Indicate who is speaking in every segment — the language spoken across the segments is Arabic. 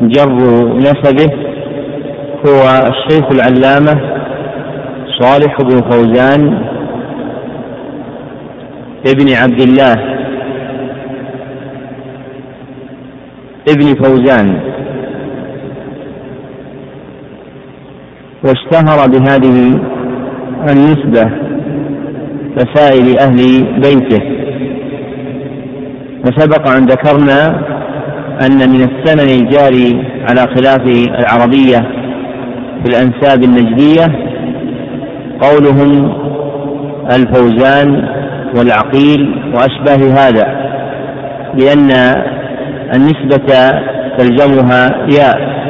Speaker 1: جر نسبه هو الشيخ العلامة صالح بن فوزان ابن عبد الله. ابن فوزان. واشتهر بهذه النسبة كسائر أهل بيته. وسبق أن ذكرنا أن من السنن الجاري على خلاف العربية في الأنساب النجدية قولهم الفوزان والعقيل وأشباه هذا لأن النسبة تلزمها ياء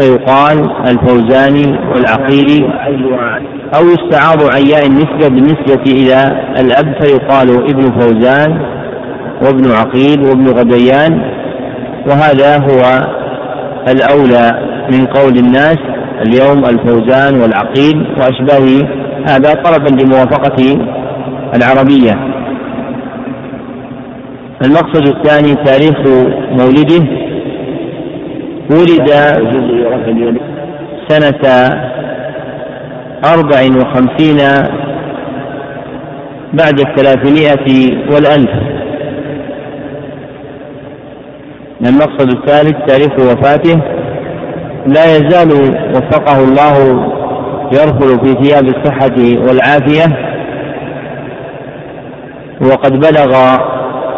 Speaker 1: فيقال الفوزاني والعقيلي أو يستعاض عن ياء النسبة بالنسبة إلى الأب فيقال ابن فوزان وابن عقيل وابن غديان وهذا هو الأولى من قول الناس اليوم الفوزان والعقيل وأشباه هذا طلبا لموافقة العربية. المقصد الثاني تاريخ مولده. ولد سنة أربع وخمسين بعد الثلاثمائة والألف. المقصد الثالث تاريخ وفاته. لا يزال وفقه الله يرفل في ثياب الصحة والعافية. وقد بلغ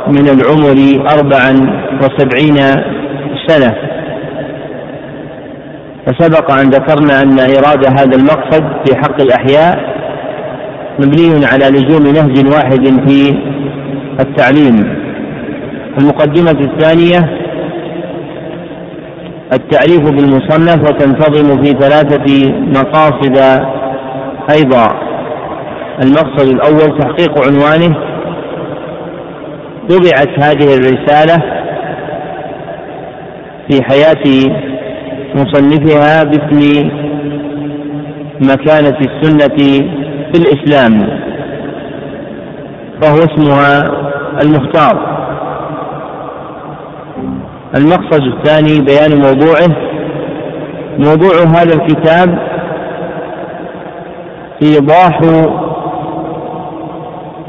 Speaker 1: من العمر أربعا وسبعين سنة. فسبق أن ذكرنا أن إرادة هذا المقصد في حق الأحياء مبني على لزوم نهج واحد في التعليم. المقدمة الثانية التعريف بالمصنف وتنتظم في ثلاثة مقاصد أيضا. المقصد الأول تحقيق عنوانه. طبعت هذه الرسالة في حياة مصنفها باسم مكانة السنة في الإسلام فهو اسمها المختار. المقصد الثاني بيان موضوعه. موضوع هذا الكتاب إيضاح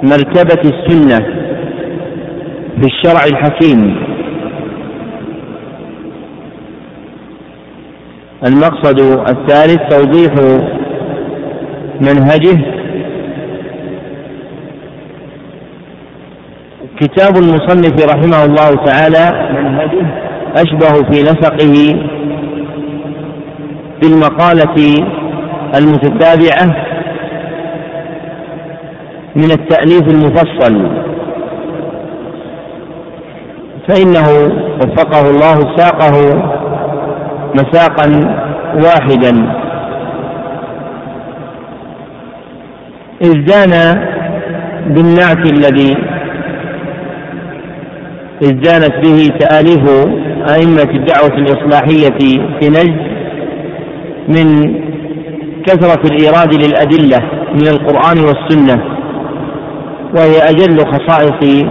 Speaker 1: مرتبة السنة في الشرع الحكيم. المقصد الثالث توضيح منهجه كتاب المصنف رحمه الله تعالى منهجه. أشبه في نسقه بالمقالة المتتابعة من التأليف المفصل. فإنه وفقه الله ساقه مساقا واحدا. ازدان بالنعت الذي ازدانت به تآليف أئمة الدعوة الإصلاحية في نجد من كثرة الإيراد للأدلة من القرآن والسنة وهي أجل خصائص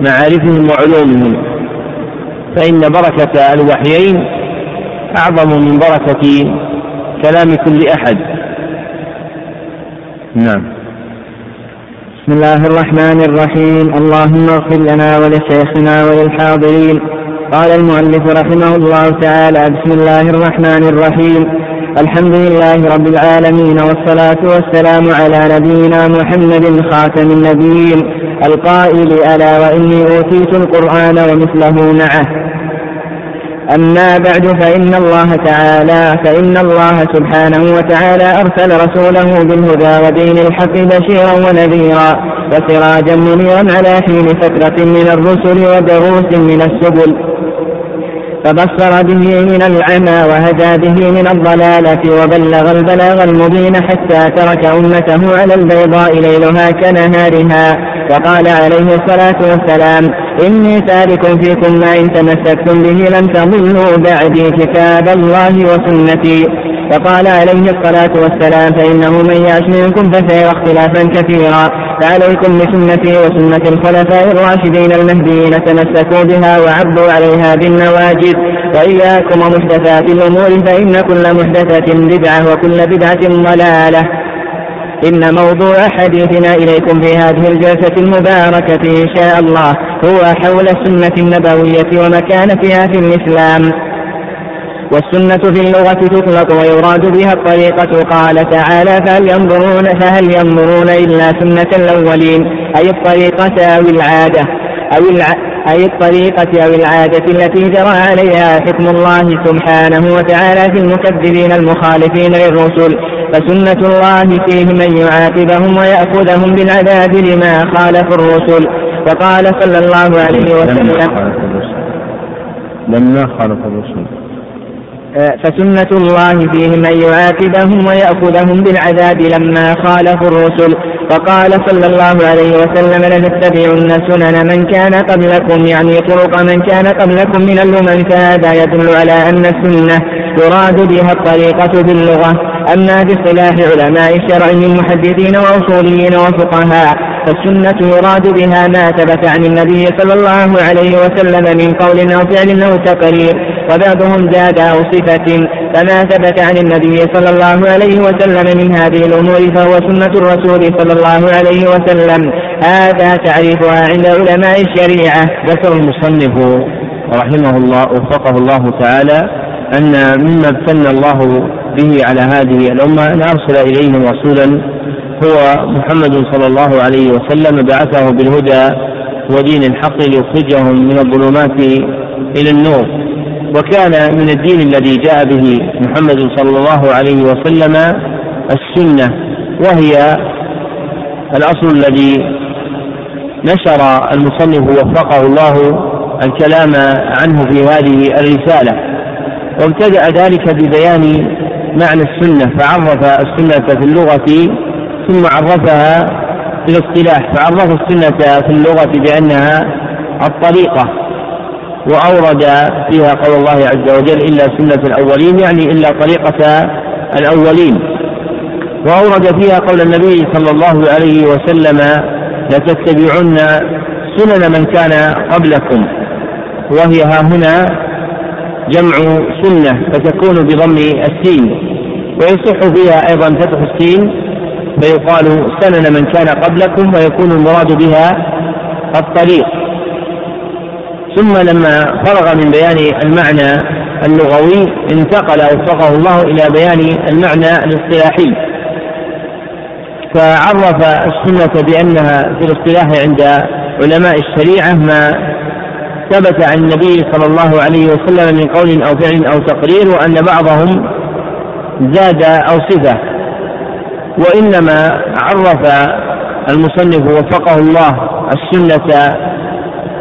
Speaker 1: معارفهم وعلومهم فإن بركة الوحيين أعظم من بركة كلام كل أحد. نعم.
Speaker 2: بسم الله الرحمن الرحيم. اللهم اغفر لنا ولشيخنا وللحاضرين. قال المؤلف رحمه الله تعالى بسم الله الرحمن الرحيم. الحمد لله رب العالمين والصلاة والسلام على نبينا محمد خاتم النبيين القائل ألا وإني أوتيت القرآن ومثله معه. أما بعد فإن الله تعالى فإن الله سبحانه وتعالى أرسل رسوله بالهدى ودين الحق بشيرا ونذيرا وسراجا منيرا على حين فترة من الرسل ودروس من السبل فبصر به من العمى وهدى به من الضلالة وبلغ البلاغ المبين حتى ترك أمته على البيضاء ليلها كنهارها. وقال عليه الصلاة والسلام إني تارك فيكم ما إن تمسكتم به لن تضلوا بعدي كتاب الله وسنتي. وقال عليه الصلاة والسلام فإنه من يعش منكم فسيرى اختلافا كثيرا. فعليكم بسنتي وسنة الخلفاء الراشدين المهديين تمسكوا بها وعبوا عليها بالنواجذ. وإياكم ومحدثات الأمور فإن كل محدثة بدعة وكل بدعة ضلالة. إن موضوع حديثنا إليكم في هذه الجلسة المباركة إن شاء الله هو حول السنة النبوية ومكانتها في الإسلام. والسنة في اللغة تطلق ويراد بها الطريقة. قال تعالى فهل ينظرون فهل ينظرون إلا سنة الأولين؟ أي الطريقة أو العادة؟ أو الع... أي الطريقة أو العادة التي جرى عليها حكم الله سبحانه وتعالى في المكذبين المخالفين للرسل؟ فسنة الله فيهم أن يعاقبهم ويأخذهم بالعذاب لما خالفوا الرسل. وقال صلى الله عليه وسلم
Speaker 1: لما خالف الرسل.
Speaker 2: فسنة الله فيهم أن يعاقبهم ويأخذهم بالعذاب لما خالفوا الرسل. وقال صلى الله عليه وسلم لنتبعن سنن من كان قبلكم. يعني طرق من كان قبلكم من الأمم فهذا يدل على أن السنة يراد بها الطريقة باللغة. أما باصطلاح علماء الشرع من محدثين وأصوليين وفقهاء فالسنة يراد بها ما ثبت عن النبي صلى الله عليه وسلم من قول أو فعل أو تقرير. وبعضهم زاد أو صفة فما ثبت عن النبي صلى الله عليه وسلم من هذه الأمور فهو سنة الرسول صلى الله عليه وسلم. هذا تعريفها عند علماء الشريعة.
Speaker 1: ذكر المصنف رحمه الله وفقه الله تعالى أن مما ابتنى الله به على هذه الأمة أن أرسل إليهم رسولا هو محمد صلى الله عليه وسلم بعثه بالهدى ودين الحق ليخرجهم من الظلمات إلى النور. وكان من الدين الذي جاء به محمد صلى الله عليه وسلم السنة وهي الأصل الذي نشر المصنف وفقه الله الكلام عنه في هذه الرسالة. وابتدأ ذلك ببيان معنى السنة فعرف السنة في اللغة ثم عرفها في الاصطلاح فعرف السنة في اللغة بأنها الطريقة. وأورد فيها قول الله عز وجل إلا سنة الأولين يعني إلا طريقة الأولين. وأورد فيها قول النبي صلى الله عليه وسلم لتتبعن سنن من كان قبلكم. وهي ها هنا جمع سنة فتكون بضم السين. ويصح فيها أيضا فتح السين فيقال سنن من كان قبلكم ويكون المراد بها الطريق. ثم لما فرغ من بيان المعنى اللغوي انتقل وفقه الله إلى بيان المعنى الاصطلاحي. فعرف السنة بأنها في الاصطلاح عند علماء الشريعة ما ثبت عن النبي صلى الله عليه وسلم من قول أو فعل أو تقرير وأن بعضهم زاد أو صفة وإنما عرف المصنف وفقه الله السنة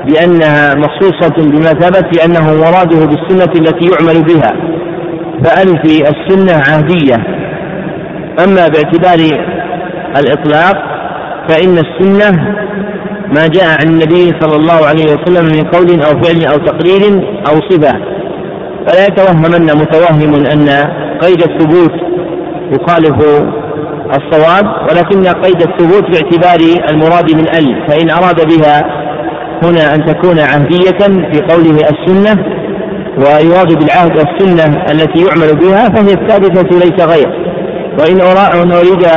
Speaker 1: بأنها مخصوصة بما ثبت لأنه مراده بالسنة التي يعمل بها. فألف السنة عهدية أما باعتبار الإطلاق فإن السنة ما جاء عن النبي صلى الله عليه وسلم من قول أو فعل أو تقرير أو صفة. فلا يتوهمن متوهم أن قيد الثبوت يخالف الصواب ولكن قيد الثبوت باعتبار المراد من ال فإن أراد بها هنا أن تكون عهدية في قوله السنة ويراد بالعهد السنة التي يعمل بها فهي الثابتة ليس غير. وإن أريد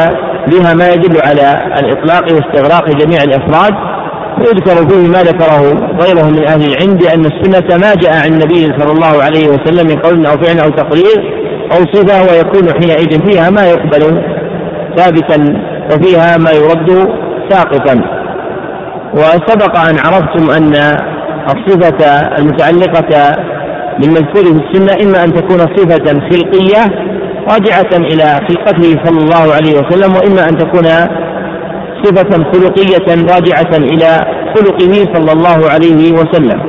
Speaker 1: بها ما يدل على الإطلاق واستغراق جميع الأفراد فيذكر فيه ما ذكره غيره من أهل العلم بأن السنة ما جاء عن النبي صلى الله عليه وسلم من قول أو فعل أو تقرير أو صفة ويكون حينئذ فيها ما يقبل ثابتا وفيها ما يرد ساقطا. وسبق أن عرفتم أن الصفة المتعلقة بالمذكور في السنة إما أن تكون صفة خلقية راجعة إلى خلقته صلى الله عليه وسلم وإما أن تكون صفة خلقية راجعة إلى خلقه صلى الله عليه وسلم.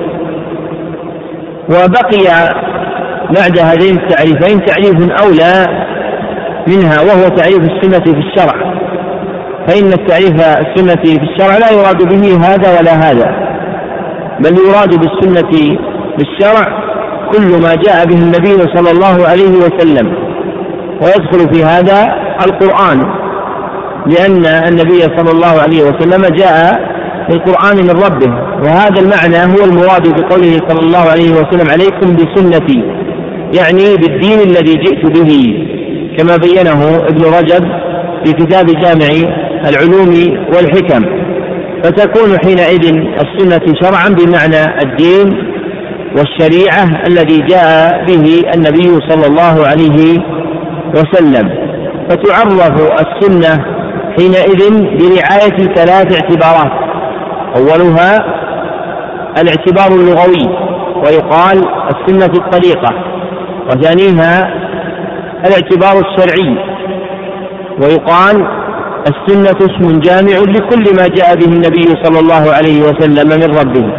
Speaker 1: وبقي بعد هذين التعريفين تعريف أولى منها وهو تعريف السنة في الشرع. فإن التعريف السنة في الشرع لا يراد به هذا ولا هذا بل يراد بالسنة في الشرع كل ما جاء به النبي صلى الله عليه وسلم. ويدخل في هذا القرآن لأن النبي صلى الله عليه وسلم جاء بالقرآن من ربه. وهذا المعنى هو المراد بقوله صلى الله عليه وسلم عليكم بسنتي يعني بالدين الذي جئت به كما بينه ابن رجب في كتاب جامع العلوم والحكم فتكون حينئذ السنة شرعا بمعنى الدين والشريعة الذي جاء به النبي صلى الله عليه وسلم. فتعرف السنة حينئذ برعاية ثلاث اعتبارات. أولها الاعتبار اللغوي ويقال السنة الطريقة وثانيها الاعتبار الشرعي ويقال السنة اسم جامع لكل ما جاء به النبي صلى الله عليه وسلم من ربه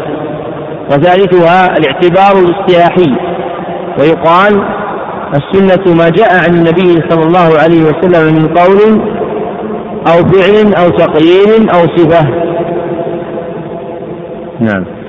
Speaker 1: وثالثها الاعتبار الاصطلاحي ويقال السنة ما جاء عن النبي صلى الله عليه وسلم من قول أو فعل أو تقرير أو صفة.
Speaker 2: نعم.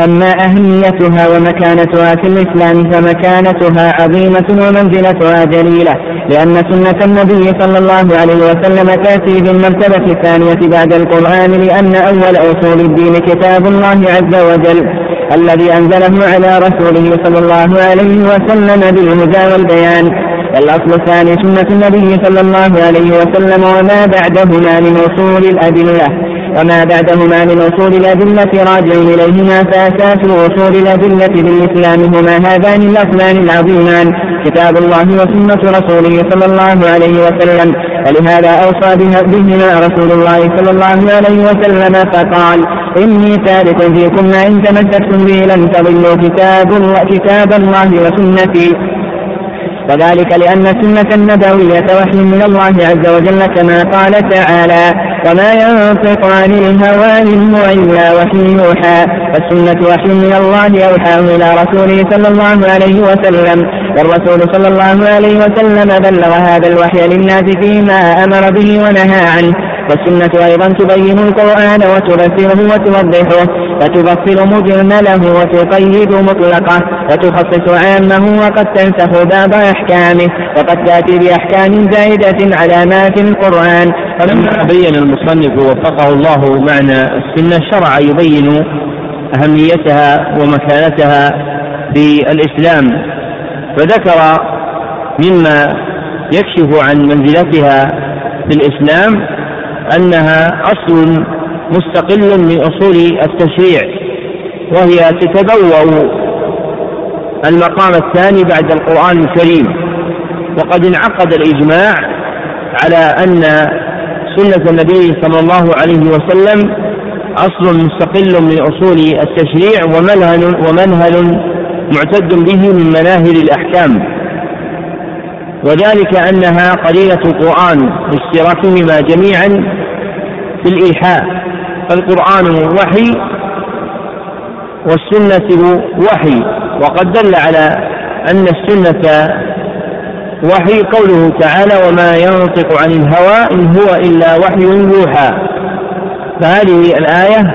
Speaker 2: أما أهميتها ومكانتها في الإسلام فمكانتها عظيمة ومنزلتها جليلة لأن سنة النبي صلى الله عليه وسلم تأتي بالمرتبة الثانية بعد القرآن لأن أول أصول الدين كتاب الله عز وجل الذي أنزله على رسوله صلى الله عليه وسلم بالهدى والبيان. والأصل الثاني سنة النبي صلى الله عليه وسلم وما بعدهما من أصول الأدلة. وما بعدهما من أصول الأدلة راجع إليهما فأساس أصول الأدلة بالإسلام هما هذان الأصلان العظيمان كتاب الله وسنة رسوله صلى الله عليه وسلم. ولهذا أوصى بهما رسول الله صلى الله عليه وسلم فقال إني تارك فيكم إن تمسكتم به لن تضلوا كتاب كتاب الله وسنتي. وذلك لأن السنة النبوية وحي من الله عز وجل كما قال تعالى وما ينطق عن الهوى إن هو إلا وحي يوحى فالسنة وحي من الله أوحاه إلى رسوله صلى الله عليه وسلم والرسول صلى الله عليه وسلم بلغ هذا الوحي للناس فيما أمر به ونهى عنه. والسنة أيضا تبين القرآن وتفسره وتوضحه فتفصل مجمله وتقيد مطلقه وتخصص عامه وقد تنسخ بعض أحكامه وقد تأتي بأحكام زائدة على ما في القرآن.
Speaker 1: فلما بين المصنف وفقه الله معنى السنة شرع يبين أهميتها ومكانتها في الإسلام فذكر مما يكشف عن منزلتها في الإسلام أنها أصل مستقل من أصول التشريع وهي تتبوأ المقام الثاني بعد القرآن الكريم. وقد انعقد الإجماع على أن سنة النبي صلى الله عليه وسلم أصل مستقل من أصول التشريع ومنهل ومنهل معتد به من مناهل الأحكام. وذلك أنها قليلة القرآن باشتراكهما جميعا في الإيحاء فالقرآن وحي والسنة وحي وقد دل على أن السنة وحي قوله تعالى وما ينطق عن الهوى إن هو إلا وحي يوحى فهذه الآية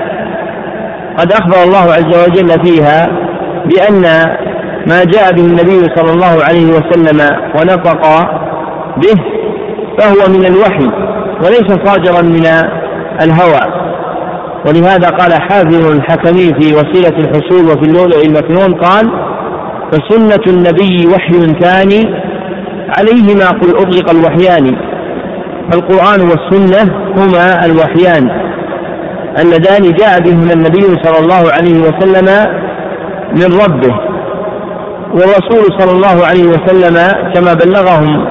Speaker 1: قد أخبر الله عز وجل فيها بأن ما جاء به النبي صلى الله عليه وسلم ونطق به فهو من الوحي وليس صادرا من الهوى. ولهذا قال حافظ الحكمي في وسيلة الحصول وفي اللؤلؤ المكنون قال فسنة النبي وحي ثاني عليهما قل أطلق الوحيان. فالقرآن والسنة هما الوحيان. اللذان جاء بهما النبي صلى الله عليه وسلم من ربه. والرسول صلى الله عليه وسلم كما بلغهم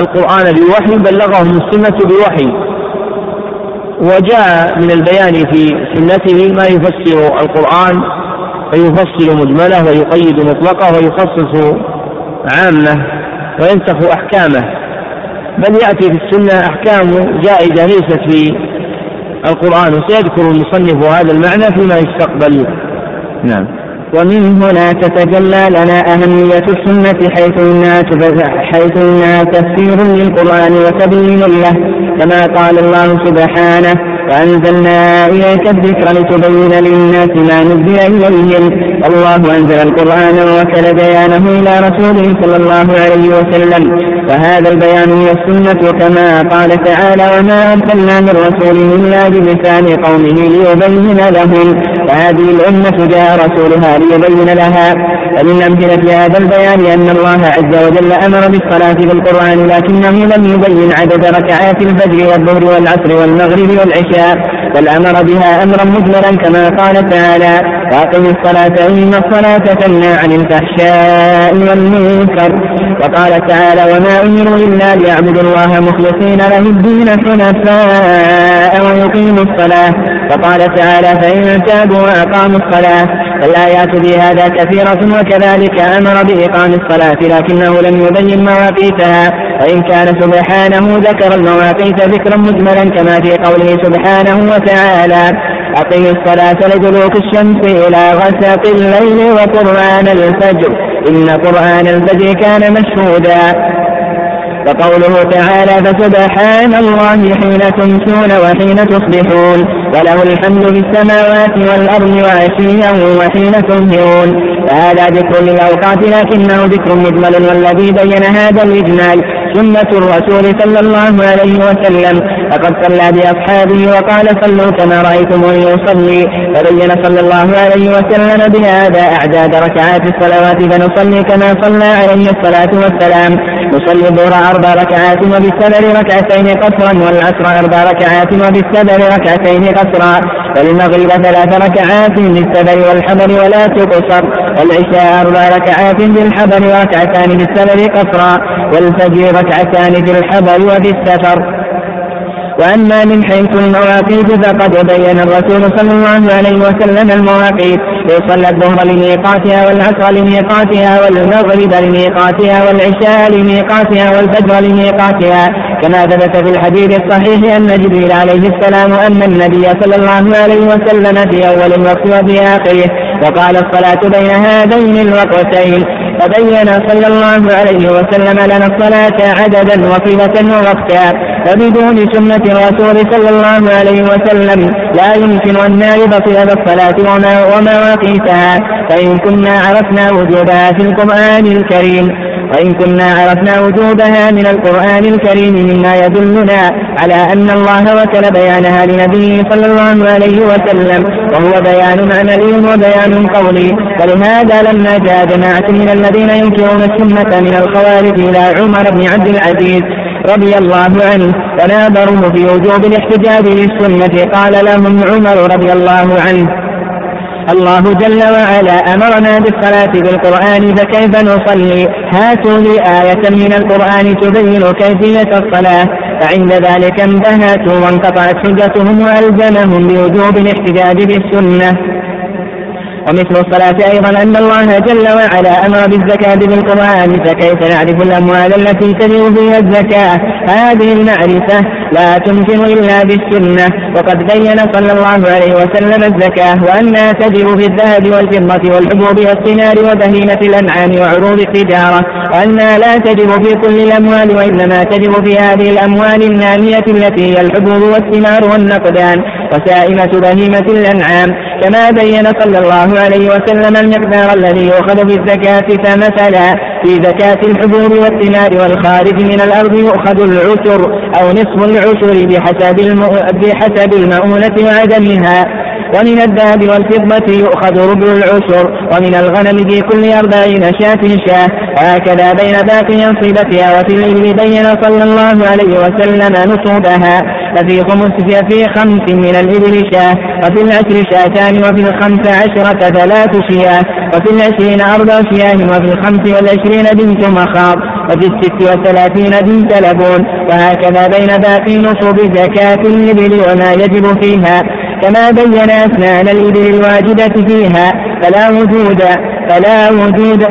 Speaker 1: القرآن بوحي بلغهم السنة بوحي. وجاء من البيان في سنته ما يفسر القرآن فيفصل مجمله ويقيد مطلقه ويخصص عامة وينسخ أحكامه. بل يأتي في السنة أحكام زائدة ليست في القرآن وسيذكر المصنف هذا المعنى فيما يستقبل. نعم.
Speaker 2: ومن هنا تتجلى لنا أهمية السنة حيث إنها حيث إنها تفسير للقرآن وتبيين له كما قال الله سبحانه وأنزلنا إليك الذكر لتبين للناس ما نزل إليهم. الله أنزل القرآن ووكل بيانه إلى رسوله صلى الله عليه وسلم. وهذا البيان هي السنة كما قال تعالى وما أرسلنا من رسول إلا بلسان قومه ليبين لهم. وهذه الأمة جاء رسولها ليبين لها. ومن أمثلة هذا البيان أن الله عز وجل أمر بالصلاة في القرآن لكنه لم يبين عدد ركعات الفجر والظهر والعصر والمغرب والعشاء. بل أمر بها أمرا مجملا كما قال تعالى وأقم الصلاة إن الصلاة تنهى عن الفحشاء والمنكر. وقال تعالى وما أمروا إلا ليعبدوا الله مخلصين له الدين حنفاء ويقيموا الصلاة. وقال تعالى فإن تابوا وأقاموا الصلاة الآيات في هذا كثيرة وكذلك أمر بإقام الصلاة لكنه لم يبين مواقيتها. وإن كان سبحانه ذكر المواقيت ذكرا مجملا كما في قوله سبحانه وتعالى أقم الصلاة لدلوك الشمس إلى غسق الليل وقرآن الفجر. إن قرآن الفجر كان مشهودا. وقوله تعالى فسبحان الله حين تمسون وحين تصبحون وله الحمد في السماوات والأرض وعشيا وحين تظهرون فهذا ذكر للأوقات لكنه ذكر مجمل والذي بين هذا الإجمال. سنة الرسول صلى الله عليه وسلم. فقد صلى بأصحابه وقال صلوا كما رأيتموني يصلي. فبين صلى الله عليه وسلم بهذا أعداد ركعات الصلوات فنصلي كما صلى عليه الصلاة والسلام. نصلي الظهر أربع ركعات وبالسبر ركعتين قصرا والعصر أربع ركعات وبالسبر ركعتين قصرا. والمغرب ثلاث ركعات بالسبر والحضر ولا تقصر والعشاء أربع ركعات بالحضر وركعتان بالسبر قصرا والفجر ركعتان في وفي السفر وأما من حيث المواقيت فقد بين الرسول صلى الله عليه وسلم المواقيت. يصلى الظهر لميقاتها والعصر لميقاتها والمغرب لميقاتها والعشاء لميقاتها والفجر لميقاتها. كما ثبت في الحديث الصحيح أن جبريل عليه السلام أن النبي صلى الله عليه وسلم في أول الوقت وفي آخره. وقال الصلاة بين هذين الوقتين. فبين صلى الله عليه وسلم لنا الصلاة عددا وصفة ووقتا. فبدون سنة الرسول صلى الله عليه وسلم لا يمكن أن نعرف صلة الصلاة ومواقيتها فإن كنا عرفنا وجودها في القرآن الكريم. وإن كنا عرفنا وجودها من القرآن الكريم مما يدلنا على أن الله وكل بيانها لنبيه صلى الله عليه وسلم وهو بيان عملي وبيان قولي. ولهذا لما جاء جماعة من الذين ينكرون السنة من الخوارج إلى عمر بن عبد العزيز رضي الله عنه وناظره في وجوب الاحتجاج بالسنة قال لهم عمر رضي الله عنه الله جل وعلا أمرنا بالصلاة بالقرآن فكيف نصلي؟ هاتوا لي آية من القرآن تبين كيفية الصلاة. فعند ذلك انتهت وانقطعت حجتهم وألزمهم بوجوب الاحتجاج بالسنة. ومثل الصلاة أيضا أن الله جل وعلا أمر بالزكاة بالقرآن فكيف نعرف الأموال التي تجب فيها الزكاة؟ هذه المعرفة لا تمكن إلا بالسنة وقد بين صلى الله عليه وسلم الزكاة وأنها تجب في الذهب والفضة والحبوب والثمار وبهيمة الأنعام وعروض التجارة وأنها لا تجب في كل الأموال وإنما تجب في هذه الأموال النامية التي هي الحبوب والثمار والنقدان. وسائمة بهيمة الأنعام كما بين صلى الله عليه وسلم المقدار الذي يؤخذ في الزكاة فمثلا في زكاة الحبوب والثمار والخارج من الأرض يؤخذ العشر أو نصف العشر بحسب بحسب المؤونة وعدمها. ومن الذهب والفضة يؤخذ ربع العشر ومن الغنم في كل أربعين شاة شاة. وهكذا بين باقي أنصبتها وفي الإبل بين صلى الله عليه وسلم نصوبها. ففي خمس في خمس من الإبل شاة. وفي العشر شاتان وفي الخمس عشرة ثلاث شياه. وفي العشرين أربع شياه. وفي الخمس والعشرين بنت مخاض وفي الست والثلاثين بنت لبون وهكذا بين باقي نصوب زكاة الإبل وما يجب فيها كما بين أسنان الإبل الواجبة فيها فلا وجود فلا وجود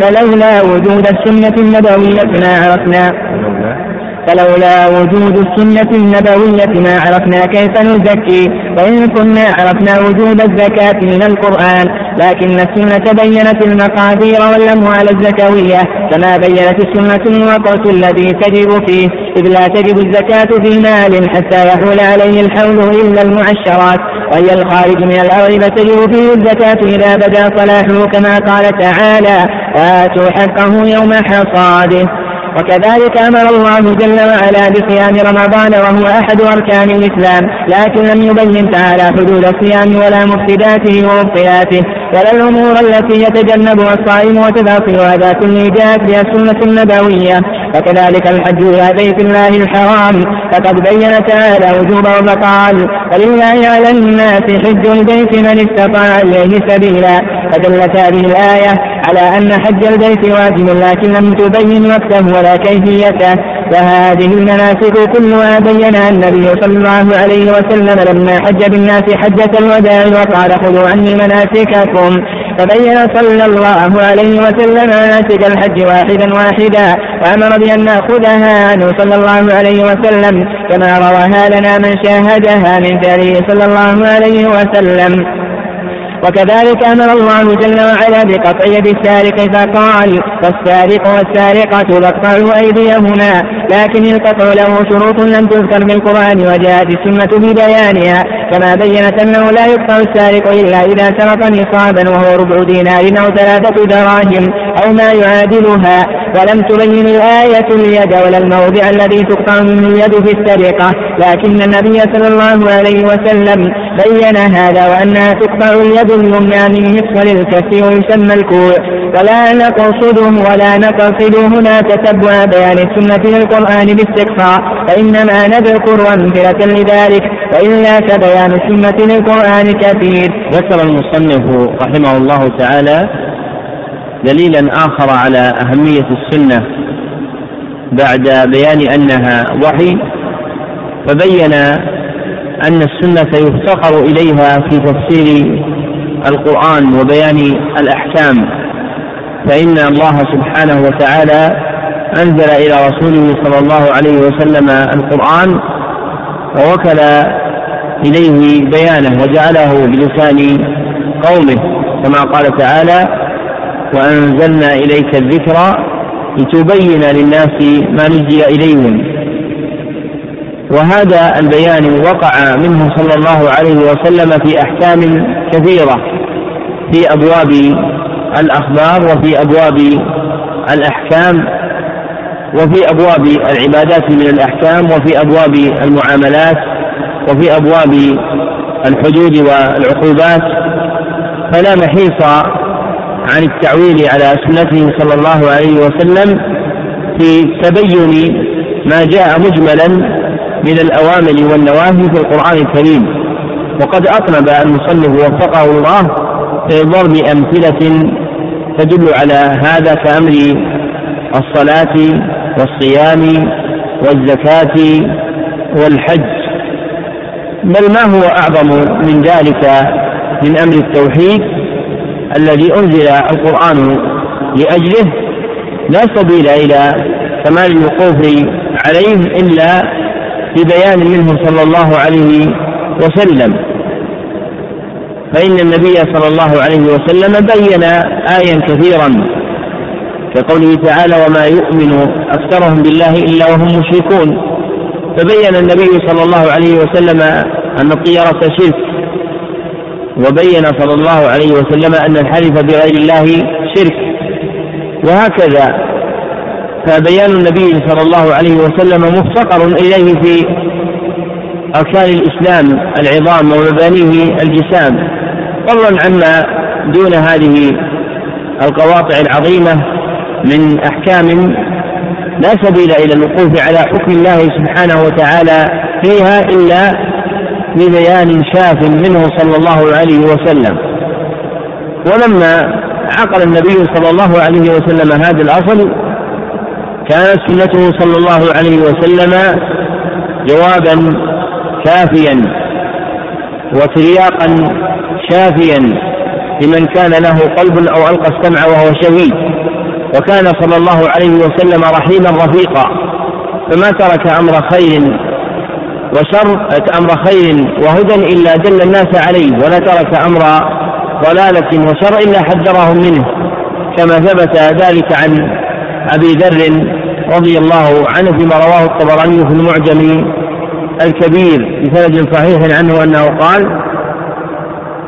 Speaker 2: فلولا وجود السنة النبوية ما عرفنا. فلولا وجود السنة النبوية ما عرفنا كيف نزكي وإن كنا عرفنا وجود الزكاة من القرآن. لكن السنة بينت المقادير والأموال الزكوية كما بينت السنة الوقت الذي تجب فيه. إذ لا تجب الزكاة في مال حتى يحول عليه الحول إلا المعشرات. وهي الخارج من الأرض فتجب فيه الزكاة إذا بدا صلاحه كما قال تعالى آتوا حقه يوم حصاده. وكذلك أمر الله جل وعلا بصيام رمضان وهو أحد أركان الإسلام لكن لم يبين تعالى حدود الصيام ولا مفسداته ومبطلاته ولا الأمور التي يتجنبها الصائم وتفاصيل هذا كله جاءت بها السنة النبوية. وكذلك الحج إلى بيت الله الحرام فقد بين تعالى وجوبه فقال ولله على الناس حج البيت من استطاع إليه سبيلا. فدلت هذه الآية على أن حج البيت واجب لكن لم تبين وقته ولا كيفيته. فهذه المناسك كلها بينها النبي صلى الله عليه وسلم لما حج بالناس حجة الوداع وقال خذوا عني مناسككم. فبين صلى الله عليه وسلم مناسك الحج واحدا واحدا وأمر بأن نأخذها عنه صلى الله عليه وسلم كما رواها لنا من شاهدها من فعله صلى الله عليه وسلم. وكذلك أمر الله جل وعلا بقطع يد السارق فقال فالسارق والسارقة فاقطعوا أيديهما لكن القطع له شروط لم تذكر بالقرآن وجاءت السنة ببيانها كما بينت أنه لا يقطع السارق إلا إذا سرق نصابا وهو ربع دينار أو ثلاثة دراهم أو ما يعادلها. ولم تبين الآية اليد ولا الموضع الذي تقطع اليد في السرقة لكن النبي صلى الله عليه وسلم بين هذا وأنها تقطع اليد اليمنى من مفصل الكف ويسمى الكوع. ولا نقصده ولا نقصد هنا تتبع بيان السنة للقرآن باستقصاء فإنما نذكر أمثلة لذلك وإلا فبيان السنة للقرآن كثير.
Speaker 1: ذكر المصنف رحمه الله تعالى دليلا آخر على أهمية السنة بعد بيان أنها وحي فبين أن السنة يفتقر إليها في تفسير القرآن وبيان الأحكام فإن الله سبحانه وتعالى أنزل إلى رسوله صلى الله عليه وسلم القرآن ووكل إليه بيانه وجعله بلسان قومه كما قال تعالى وأنزلنا إليك الذكر لتبين للناس ما نزل إليهم. وهذا البيان وقع منه صلى الله عليه وسلم في أحكام كثيرة في أبواب الأخبار وفي أبواب الأحكام وفي أبواب العبادات من الأحكام وفي أبواب المعاملات وفي أبواب الحدود والعقوبات. فلا محيص عن التعويل على سنته صلى الله عليه وسلم في تبين ما جاء مجملا من الأوامر والنواهي في القرآن الكريم. وقد أطنب المصنف وفقه الله في ضرب أمثلة تدل على هذا كأمر الصلاة والصيام والزكاة والحج. بل ما هو أعظم من ذلك من أمر التوحيد؟ الذي أنزل القرآن لأجله لا سبيل إلى كمال الوقوف عليه إلا ببيان منه صلى الله عليه وسلم. فإن النبي صلى الله عليه وسلم بين آيا كثيرا كقوله تعالى وما يؤمن أكثرهم بالله إلا وهم مشركون فبين النبي صلى الله عليه وسلم أن الطيرة شرك وبين صلى الله عليه وسلم أن الحلف بغير الله شرك. وهكذا فبيان النبي صلى الله عليه وسلم مفتقر إليه في أركان الإسلام العظام ومبانيه الجسام. فضلا عما دون هذه القواطع العظيمة من أحكام لا سبيل إلى الوقوف على حكم الله سبحانه وتعالى فيها إلا ببيان شاف منه صلى الله عليه وسلم. ولما عقل النبي صلى الله عليه وسلم هذا الأصل كانت سنته صلى الله عليه وسلم جوابا كافيا وترياقا شافيا لمن كان له قلب أو ألقى السمع وهو شهيد وكان صلى الله عليه وسلم رحيما رفيقا. فما ترك أمر خير وشر أمر خير وهدى إلا دل الناس عليه ولا ترك أمر ضلالة وشر إلا حذرهم منه كما ثبت ذلك عن أبي ذر رضي الله عنه فيما رواه الطبراني في المعجم الكبير بسند صحيح عنه أنه قال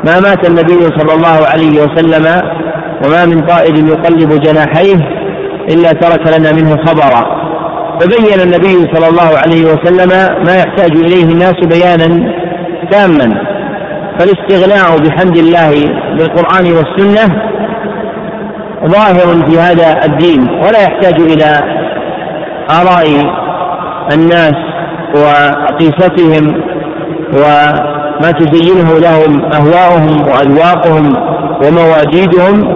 Speaker 1: ما مات النبي صلى الله عليه وسلم وما من طائر يقلب جناحيه إلا ترك لنا منه خبرا. فبين النبي صلى الله عليه وسلم ما يحتاج إليه الناس بيانا تاما. فالاستغناء بحمد الله بالقرآن والسنة ظاهر في هذا الدين ولا يحتاج إلى آراء الناس وقيستهم وما تزينه لهم أهواؤهم وأذواقهم ومواجيدهم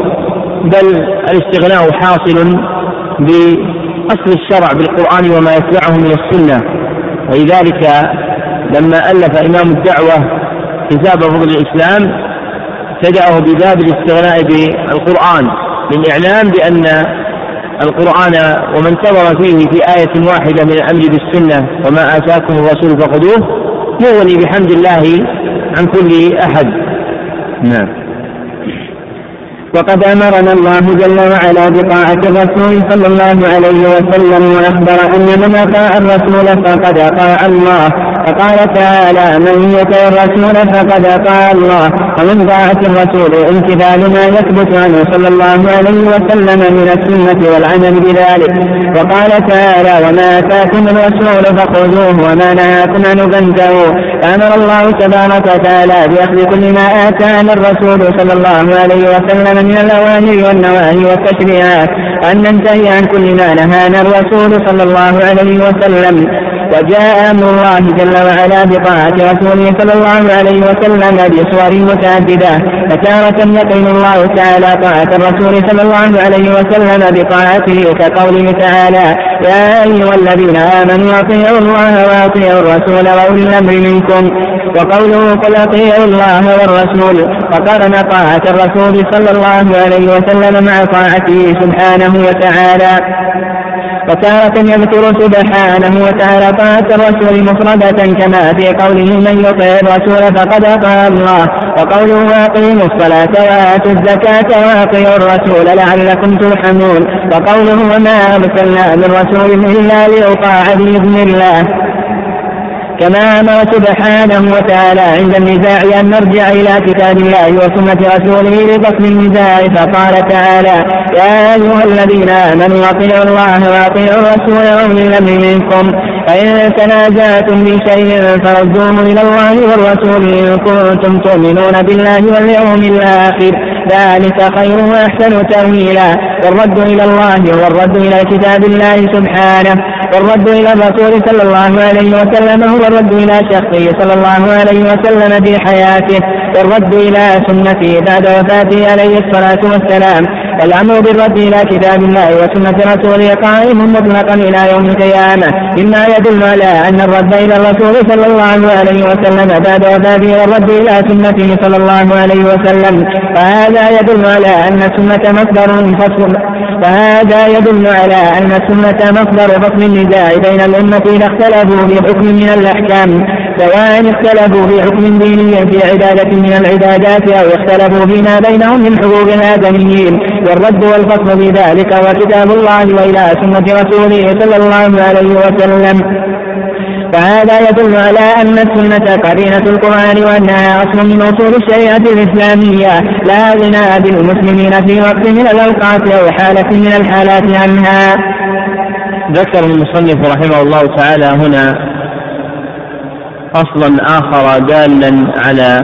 Speaker 1: بل الاستغناء حاصل بأصل الشرع بالقرآن وما يتبعه من السنة. ولذلك لما ألف إمام الدعوة كتاب فضل الإسلام ابتدأه بباب الاستغناء بالقرآن للإعلام بأن القرآن وما انتظر فيه في آية واحدة من الأمر بالسنة وما آتاكم الرسول فخذوه يغني بحمد الله عن كل أحد. نعم.
Speaker 2: وقد أمرنا الله جل وعلا بطاعة الرسول صلى الله عليه وسلم وأخبر أن من أطاع الرسول فقد أطاع الله. فقال تعالى من يطع الرسول فقد أطاع الله. ومن طاعة الرسول امتثال ما يثبت عنه صلى الله عليه وسلم من السنة والعمل بذلك. وقال تعالى وما آتاكم الرسول فخذوه وما نهاكم عنه فانتهوا. فأمر الله تبارك وتعالى بأخذ كل ما آتانا الرسول صلى الله عليه وسلم من الأوامر والنواهي والتشريعات. أن ننتهي عن كل ما نهانا الرسول صلى الله عليه وسلم. وجاء أمر الله جل وعلا بطاعة رسوله صلى الله عليه وسلم بصور متعددة فتارة يقين الله تعالى طاعة الرسول صلى الله عليه وسلم بطاعته كقوله تعالى يا أيها الذين آمنوا أطيعوا الله وأطيعوا الرسول وأولي الأمر منكم. وقوله قل أطيعوا الله والرسول. فقارن طاعة الرسول صلى الله عليه وسلم مع طاعته سبحانه وتعالى. وتارة يذكر سبحانه وتعالى طاعة الرسول مفردة كما في قوله من يطع الرسول فقد أطاع الله وقوله وأقيموا الصلاة وآتوا الزكاة وأطيعوا الرسول لعلكم ترحمون وقوله وما أرسلنا من رسول إلا ليطاع بإذن الله كما أمر سبحانه وتعالى. عند النزاع أن نرجع إلى كتاب الله وسنة رسوله لفصل النزاع فقال تعالى يا أيها الذين آمنوا أطيعوا الله وأطيعوا الرسول وأولي الأمر منكم. فإن تنازعتم بشيء فردوه إلى الله والرسول إن كنتم تؤمنون بالله واليوم الآخر. ذلك خير وأحسن تأويلا. والرد إلى الله والرد إلى كتاب الله سبحانه. والرد إلى الرسول صلى الله عليه وسلم هو الرد إلى شخصه صلى الله عليه وسلم في حياته والرد إلى سنته بعد وفاته عليه الصلاة والسلام. الأمر بالرد إلى كتاب الله وسنة رسوله قائم مطلقا إلى يوم القيامة. مما يدل على أن الرد إلى الرسول صلى الله عليه وسلم بعد وفاته والرد إلى سنته صلى الله عليه وسلم. فهذا يدل على أن السنة مصدر فصل فهذا يدل على أن السنة مصدر فصل النزاع بين الأمة إذا اختلفوا في حكم من الأحكام. سواء اختلفوا في حكم ديني في عبادة من العبادات أو اختلفوا فيما بينهم من حقوق الآدميين. والرد والفصل في ذلك هو كتاب الله وإلى سنة رسوله صلى الله عليه وسلم. فهذا يدل على أن السنة قرينة القرآن وأنها أصل من أصول الشريعة الإسلامية. لا غنى بالمسلمين في وقت من الأوقات أو حالة من الحالات عنها.
Speaker 1: ذكر المصنف رحمه الله تعالى هنا أصلا آخر دالا على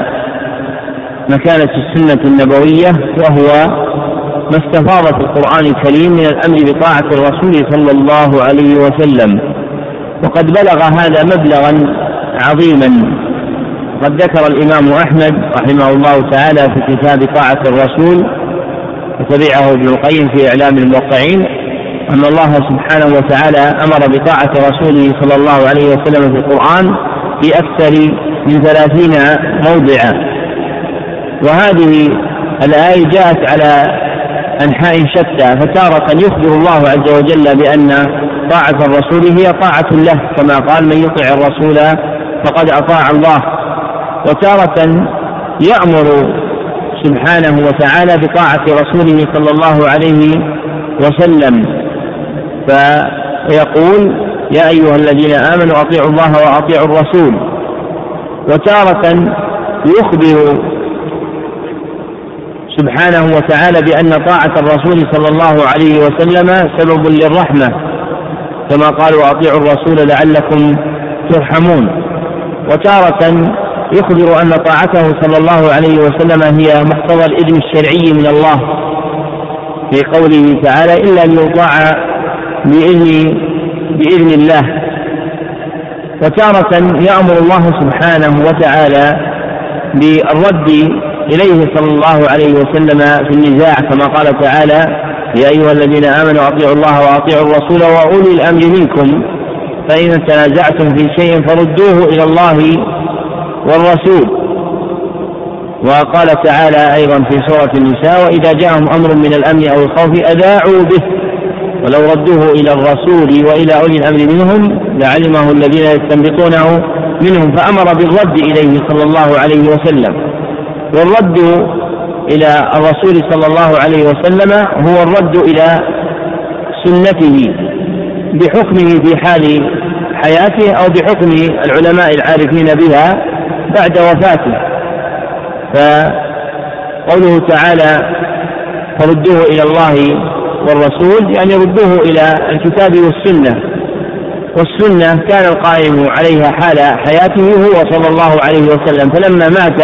Speaker 1: مكانة السنة النبوية وهو ما استفاض في القرآن الكريم من الأمر بطاعة الرسول صلى الله عليه وسلم. وقد بلغ هذا مبلغا عظيما. قد ذكر الإمام أحمد رحمه الله تعالى في كتاب طاعة الرسول وتبعه ابن القيم في إعلام الموقعين أن الله سبحانه وتعالى أمر بطاعة رسوله صلى الله عليه وسلم في القرآن في أكثر من ثلاثين موضعا. وهذه الآية جاءت على أنحاء شتى فتارة يخبر الله عز وجل بأن طاعة الرسول هي طاعة له كما قال من يطع الرسول فقد أطاع الله. وتارة يأمر سبحانه وتعالى بطاعة رسوله صلى الله عليه وسلم فيقول يا أيها الذين آمنوا أطيعوا الله وأطيعوا الرسول. وتارة يخبر سبحانه وتعالى بأن طاعة الرسول صلى الله عليه وسلم سبب للرحمة. كما قال وأطيعوا الرسول لعلكم ترحمون. وتارة يخبر أن طاعته صلى الله عليه وسلم هي مقتضى الإذن الشرعي من الله. في قوله تعالى إلا ليطاع بإذن بإذن الله. وتارة يأمر الله سبحانه وتعالى بالرد إليه صلى الله عليه وسلم في النزاع كما قال تعالى يا أيها الذين آمنوا أطيعوا الله وأطيعوا الرسول وأولي الأمر منكم. فإن تنازعتم في شيء فردوه إلى الله والرسول. وقال تعالى أيضا في سورة النساء وإذا جاءهم أمر من الأمن أو الخوف أذاعوا به. ولو ردوه إلى الرسول وإلى أولي الأمر منهم لعلمه الذين يستنبطونه منهم فأمر بالرد إليه صلى الله عليه وسلم. والرد إلى الرسول صلى الله عليه وسلم هو الرد إلى سنته بحكمه في حال حياته أو بحكم العلماء العارفين بها بعد وفاته. فقوله تعالى فردوه إلى الله والرسول يعني ردوه إلى الكتاب والسنة والسنة كان القائم عليها حال حياته هو صلى الله عليه وسلم. فلما مات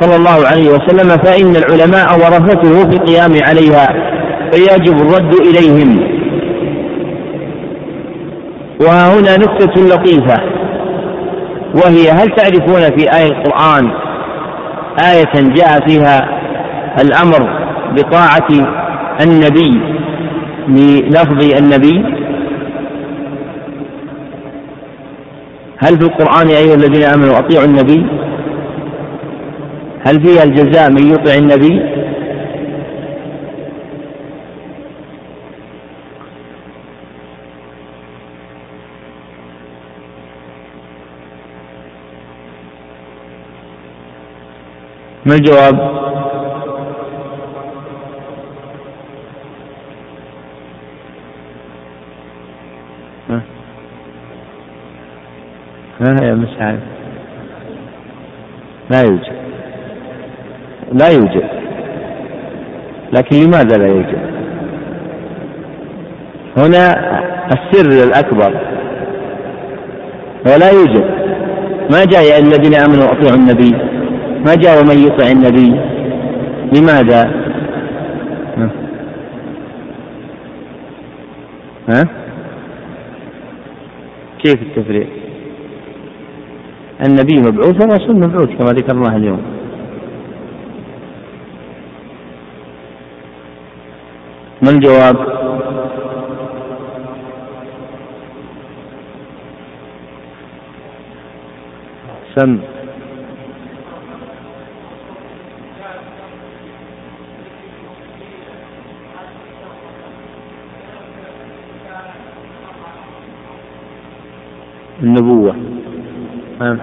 Speaker 1: صلى الله عليه وسلم فإن العلماء ورثته في القيام عليها فيجب الرد إليهم. وهنا نكتة لطيفة وهي هل تعرفون في آية القرآن آية جاء فيها الأمر بطاعة النبي بلفظ النبي. هل في القرآن يا أيها الذين آمنوا أطيعوا النبي؟ هل فيها الجزاء من يطع النبي؟ ما الجواب؟ ها يا مسعد. لا يوجد. لا يوجد. لكن لماذا لا يوجد؟ هنا السر الأكبر. ولا يوجد. ما جاء الذين آمنوا أطيعوا النبي. ما جاء ومن يطع النبي. لماذا؟ ها؟ كيف التفريق؟ النبي مبعوث والرسول مبعوث كما ذكرناه اليوم. ما الجواب؟ سم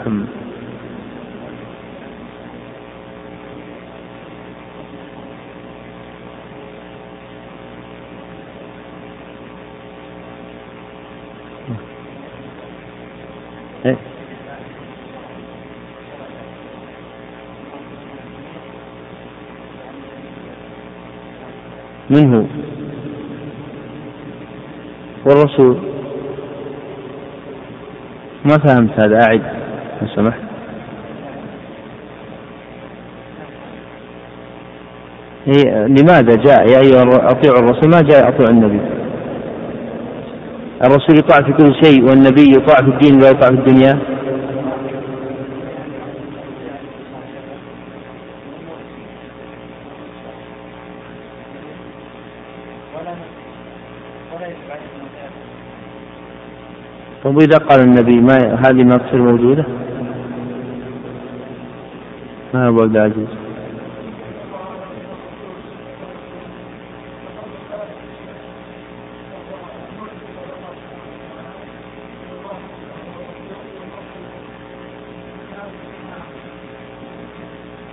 Speaker 1: ما محمد إيه؟ من هو؟ والرسول. ما فهمت هذا أعد. لو سمحت. هي لماذا جاء يا أيها أطيعوا الرسول ما جاء أطيع النبي؟ الرسول يطاع في كل شيء والنبي يطاع في الدين ولا يطاع في الدنيا؟ طيب إذا قال النبي ما هذه ما تصير موجودة ما هو عبد العزيز؟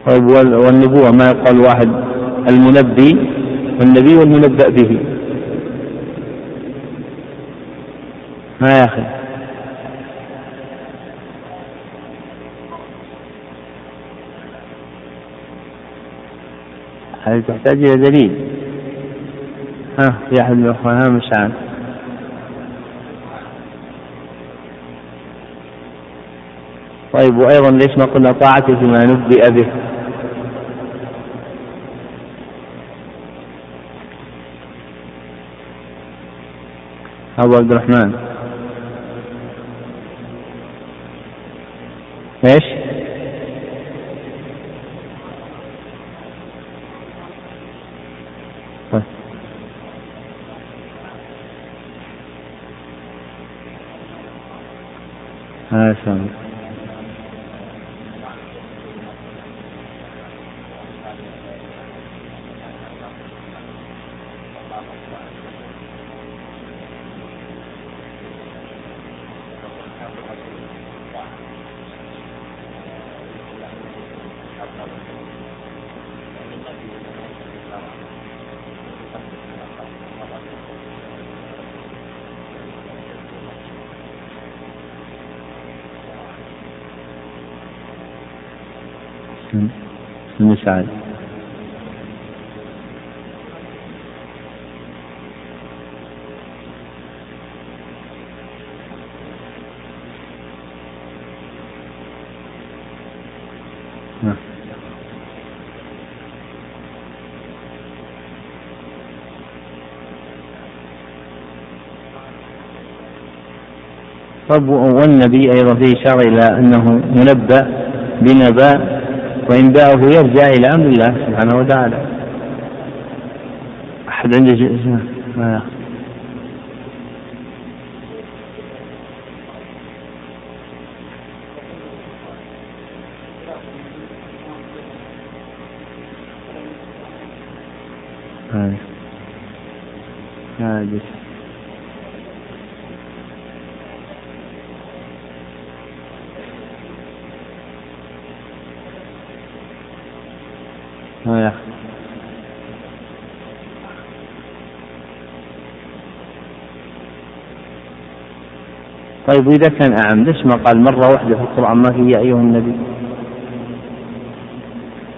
Speaker 1: طيب والنبوة ما يقال واحد؟ المنبي والنبي والمنبأ به. ما يا أخي؟ هذه تحتاج إلى دليل؟ ها في أحد من الأخوان ها مش عارف طيب وأيضا ليش ما قلنا طاعته فيما نبئ به؟ أبو عبد الرحمن. إيش؟ هذا سامي بن سعد نعم. طب والنبي أيضا فيه إشارة إلى أنه منبأ بنبأ وإنباؤه يرجع إلى أمر الله سبحانه وتعالى. أحد عنده ما هذا هذا يا طيب وإذا كان أعم ليش ما قال مرة واحدة في القرآن ما فيه يا أيها النبي؟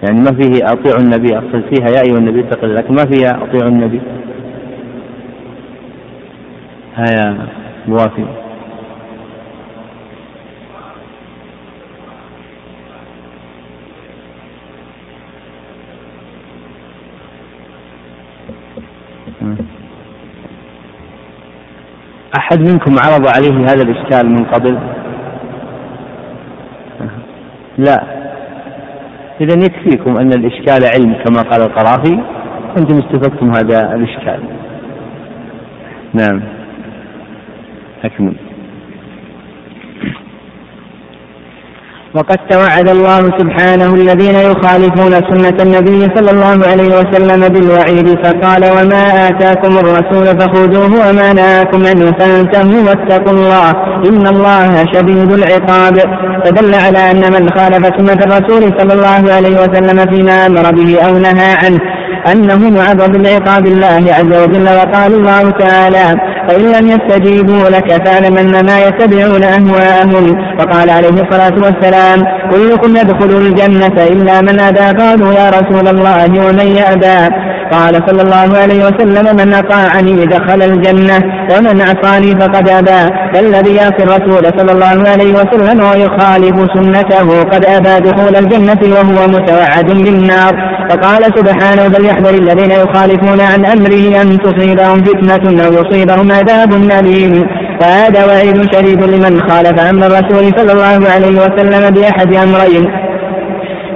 Speaker 1: يعني ما فيه أطيعوا النبي أقصد فيها يا أيها النبي تقل لكن ما فيها أطيعوا النبي. هيا موافق. أحد منكم عرض عليه هذا الإشكال من قبل؟ لا. إذا يكفيكم أن الإشكال علم كما قال القرافي. أنتم استفدتم هذا الإشكال. نعم. أكمل.
Speaker 2: وقد توعد الله سبحانه الذين يخالفون سنة النبي صلى الله عليه وسلم بالوعيد فقال وما آتاكم الرسول فخذوه وما نهاكم عنه فانتهوا واتقوا الله إن الله شديد العقاب. فدل على أن من خالف سنة الرسول صلى الله عليه وسلم فيما أمر به أو نهى عنه أنه معرض لعقاب الله عز وجل وقال الله تعالى فإن لم يستجيبوا لك فاعلم أنما يتبعون أهواءهم. وقال عليه الصلاة والسلام كلكم يدخل الجنة إلا من أبى. قالوا يا رسول الله ومن يأبى؟ قال صلى الله عليه وسلم من أطاعني دخل الجنة ومن عصاني فقد أبى فالذي يعصي الرسول صلى الله عليه وسلم ويخالف سنته قد أبى دخول الجنة وهو متوعد بالنار. فقال سبحانه فليحذر الذين يخالفون عن أمره أن تصيبهم فتنة أو يصيبهم عذاب أليم. فهذا وعيد شديد لمن خالف أمر الرسول صلى الله عليه وسلم بأحد أمرين.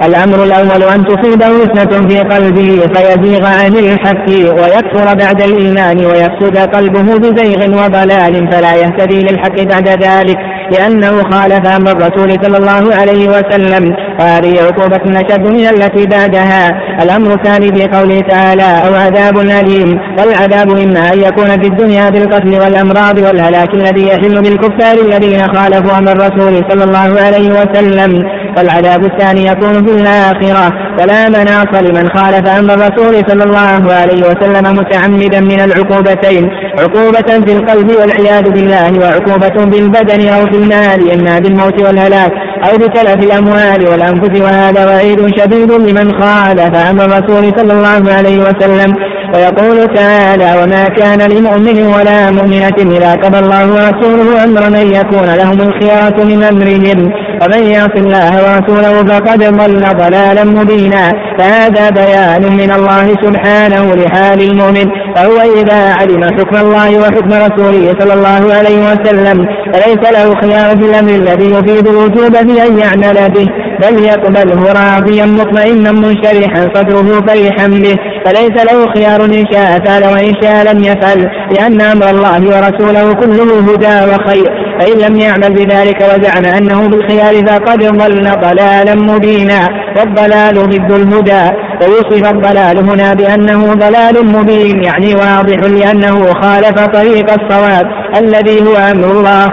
Speaker 2: الأمر الأول أن تصيبه فتنة في قلبه فيزيغ عن الحق ويكفر بعد الإيمان ويفسد قلبه بزيغ وضلال فلا يهتدي للحق بعد ذلك لأنه خالف أمر الرسول صلى الله عليه وسلم. وهذه عقوبة أشد من التي بعدها. الأمر الثاني في قوله تعالى أو عذاب أليم. والعذاب إما أن يكون في الدنيا بالقتل والأمراض والهلاك الذي يحل بالكفار الذين خالفوا أمر الرسول صلى الله عليه وسلم. والعذاب الثاني يكون في الآخرة. ولا مناص لمن خالف أمر الرسول صلى الله عليه وسلم متعمدا من العقوبتين. عقوبة في القلب والعياذ بالله وعقوبة بالبدن أو في المال إما بالموت والهلاك أو بتلف الأموال والأنفس. وهذا وعيد شديد لمن خالف أمر الرسول صلى الله عليه وسلم. ويقول تعالى وما كان لمؤمن ولا مؤمنة إذا قضى الله ورسوله أمرا أن يكون لهم الخيارة من أمرهم. ومن يعص الله ورسوله فقد ضل ضلالا مبينا. فهذا بيان من الله سبحانه لحال المؤمن. فهو إذا علم حكم الله وحكم رسوله صلى الله عليه وسلم فليس له خيار في الأمر الذي يفيد الوجوب في أن يعمل به بل يقبله راضيا مطمئنا منشرحا صدره فرحا به. فليس له خيار إن شاء فعل وإن شاء لم يفعل لأن أمر الله ورسوله كله هدى وخير. فإن لم يعمل بذلك وزعم أنه بالخيار فقد ضل ضلالا مبينا والضلال ضد الهدى ووصف الضلال هنا بأنه ضلال مبين يعني واضح لأنه خالف طريق الصواب الذي هو أمر الله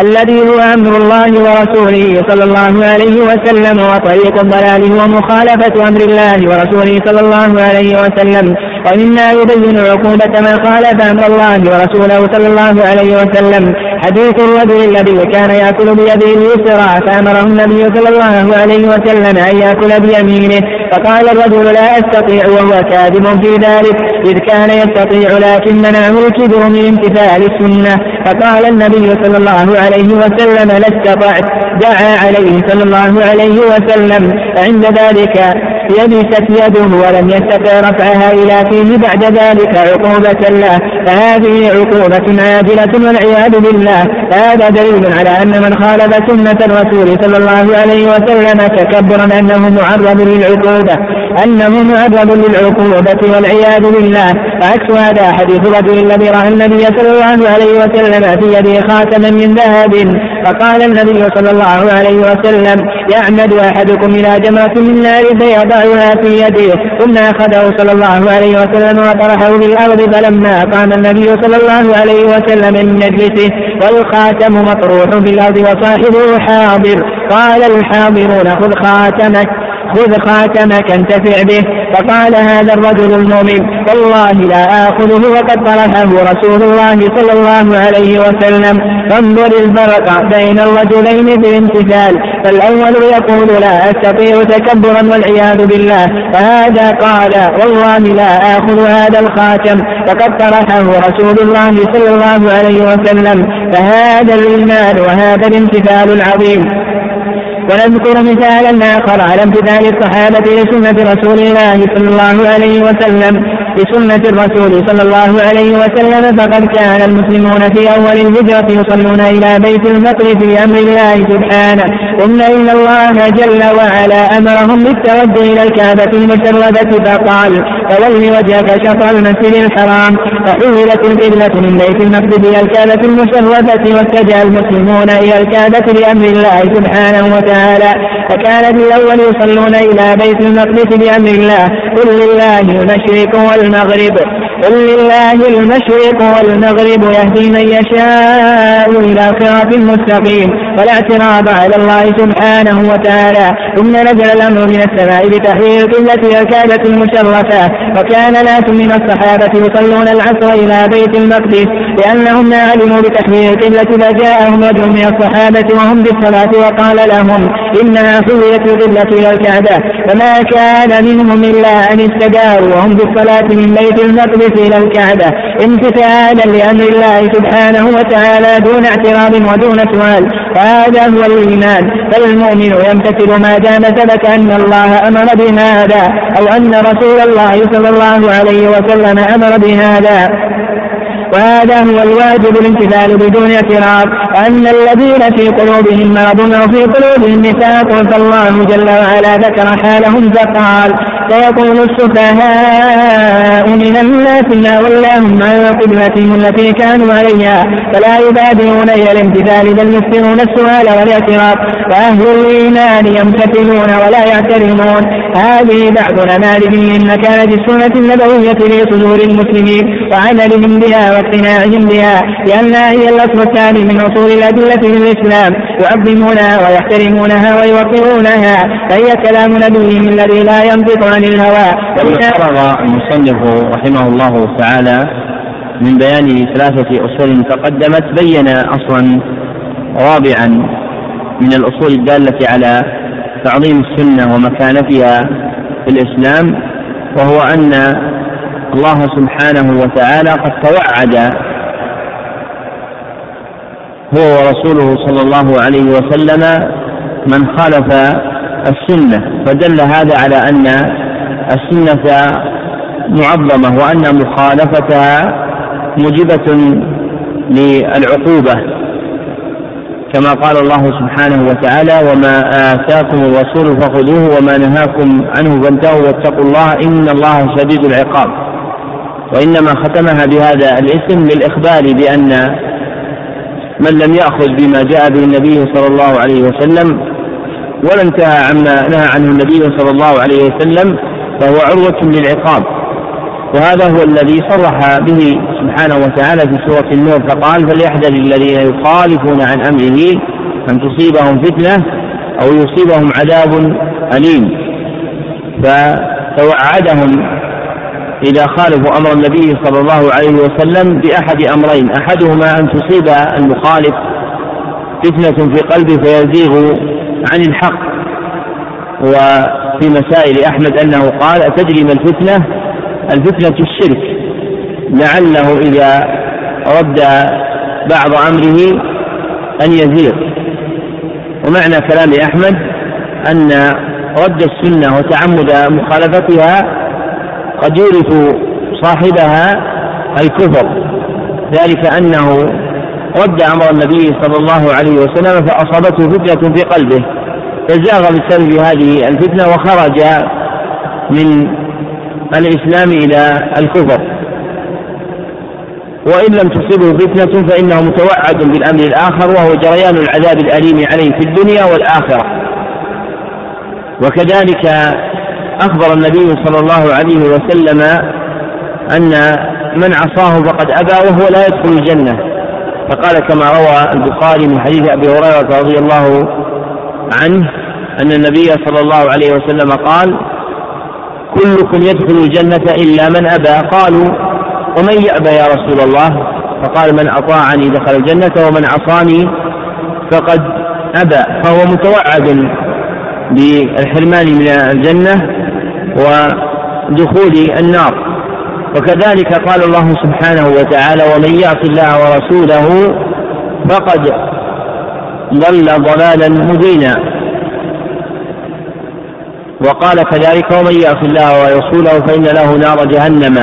Speaker 2: الذي هو أمر الله ورسوله صلى الله عليه وسلم وطريق الضلال هو مخالفة أمر الله ورسوله صلى الله عليه وسلم ومما يبين عقوبة من خالف أمر الله ورسوله صلى الله عليه وسلم حديث الرجل الذي كان يأكل بيده اليسرى فأمره النبي صلى الله عليه وسلم أن يأكل بيمينه. فقال الرجل لا أستطيع وهو كاذب في ذلك إذ كان يستطيع لكن منعه الكبر من امتثال السنة. فقال النبي صلى الله عليه وسلم لا استطعت. دعا عليه صلى الله عليه وسلم. فعند ذلك يبست يده ولم يستطع رفعها إلى فيه. بعد ذلك عقوبة له. فهذه عقوبة عاجلة والعياذ بالله. هذا دليل على أن من خالف سنة الرسول صلى الله عليه وسلم تكبرا أنه معرض للعقوبة. أنه معرض للعقوبة والعياذ بالله. وعكس هذا حديث الرجل الذي رأى النبي صلى الله عليه وسلم في يده خاتما من ذهب فقال النبي صلى الله عليه وسلم يعمد أحدكم إلى جمرة من نار فيضعها في يده. ثم أخذه صلى الله عليه وسلم وطرحه في الأرض فلما قام النبي صلى الله عليه وسلم من مجلسه والخاتم مطروح في الأرض وصاحبه حاضر. قال الحاضرون خذ خاتمك. خذ خاتمك انتفع به. فقال هذا الرجل المؤمن والله لا آخذه وقد طرحه رسول الله صلى الله عليه وسلم. فانظر الفرق بين الرجلين في الامتثال. فالأول يقول لا أستطيع تكبرا والعياذ بالله. فهذا قال والله لا آخذ هذا الخاتم. فقد طرحه رسول الله صلى الله عليه وسلم. فهذا الإيمان وهذا الامتثال العظيم. ونذكر مثالا آخر. على امتثال الصحابة لسنة رسول الله صلى الله عليه وسلم؟ بسنة الرسول صلى الله عليه وسلم فقد كان المسلمون في أول الهجرة يصلون إلى بيت المقدس بأمر الله سبحانه. ثم إن الله جل وعلا أمرهم بالتوجه إلى الكعبة المشرفة فقال فول وجهك شطر المسجد الحرام. فحولت القبلة من بيت المقدس إلى الكعبة المشرفة واتجه المسلمون إلى الكعبة بأمر الله سبحانه وتعالى. فكان في الأول يصلون إلى بيت المقدس بأمر الله. قل لله المشرق والمغرب. قل لله المشرق والمغرب يهدي من يشاء إلى صراط مستقيم ولا اعتراض على الله سبحانه وتعالى. ثم نزل الأمر من السماء القبلة إلى الكعبة المشرفة. وكان ناس من الصحابة يصلون العصر إلى بيت المقدس لأنهم ما علموا بتحويل القبلة فجاءهم رجل من الصحابة وهم بالصلاة وقال لهم إنها حولت القبلة إلى الكعبة. فما كان منهم إلا أن استداروا وهم بالصلاة من بيت المقدس إلى الكعبة. امتثالا لأمر الله سبحانه وتعالى دون اعتراض ودون سؤال. وهذا هو الإيمان. فالمؤمن يمتثل ما دام ثبت أن الله أمر بهذا أو أن رسول الله صلى الله عليه وسلم أمر بهذا. وهذا هو الواجب الامتثال بدون اعتراض وأن الذين في قلوبهم مرض أو في قلوبهم نفاق فالله جل وعلا ذكر حالهم فقال سيقول السفهاء من الناس ما ولاهم عن قبلتهم التي كانوا عليها فلا يبادرون إلى الامتثال بل يكثرون السؤال والاعتراض وأهل الإيمان يمتثلون ولا يعترضون هذه بعض نماذج من مكانة السنة النبوية في صدور المسلمين وعملهم بها واقتناعهم بها لأنها هي الأصل الثاني من أصول الأدلة في الإسلام. يعظمونها ويحترمونها ويوقرونها. فهي كلام نبيهم الذي لا ينطق عن الهوى.
Speaker 1: فرغ المصنف رحمه الله تعالى من بيان ثلاثة أصول تقدمت بين أصلا رابعا من الأصول الدالة على تعظيم السنة ومكانتها في الإسلام وهو أن الله سبحانه وتعالى قد توعد هو ورسوله صلى الله عليه وسلم من خالف السنة فدل هذا على أن السنة معظمة وأن مخالفتها موجبة للعقوبة. كما قال الله سبحانه وتعالى وما آتاكم الرسول فخذوه وما نهاكم عنه فانتهوا واتقوا الله إن الله شديد العقاب. وإنما ختمها بهذا الاسم للإخبار بأن من لم يأخذ بما جاء به النبي صلى الله عليه وسلم ولا انتهى عما نهى عنه النبي صلى الله عليه وسلم فهو عروة للعقاب. وهذا هو الذي صرح به سبحانه وتعالى في سورة النور فقال فليحذر الذين يخالفون عن أمره أن تصيبهم فتنة أو يصيبهم عذاب أليم. فتوعدهم إذا خالفوا أمر النبي صلى الله عليه وسلم بأحد أمرين أحدهما أن تصيب المخالف فتنة في قلبه فيزيغ عن الحق. وفي مسائل أحمد أنه قال أتدري ما الفتنة؟ الفتنة الشرك. لعله إذا رد بعض أمره أن يزيغ. ومعنى كلام أحمد أن رد السنة وتعمد مخالفتها قد يورث صاحبها الكفر. ذلك أنه رد أمر النبي صلى الله عليه وسلم فأصابته فتنة في قلبه. فزاغ بسبب هذه الفتنة وخرج من الإسلام إلى الكفر. وإن لم تصبه فتنة فإنه متوعد بالأمر الآخر وهو جريان العذاب الأليم عليه في الدنيا والآخرة. وكذلك أخبر النبي صلى الله عليه وسلم أن من عصاه فقد أبى وهو لا يدخل الجنة. فقال كما روى البخاري من حديث أبي هريرة رضي الله عنه أن النبي صلى الله عليه وسلم قال كلكم يدخل الجنة إلا من أبى قالوا ومن يأبى يا رسول الله؟ فقال من أطاعني دخل الجنة ومن عصاني فقد أبى فهو متوعد بالحرمان من الجنة ودخول النار. وكذلك قال الله سبحانه وتعالى ومن يعص الله ورسوله فقد ضل ضلالا مبينا. وقال كذلك ومن يعص الله ورسوله فإن له نار جهنم.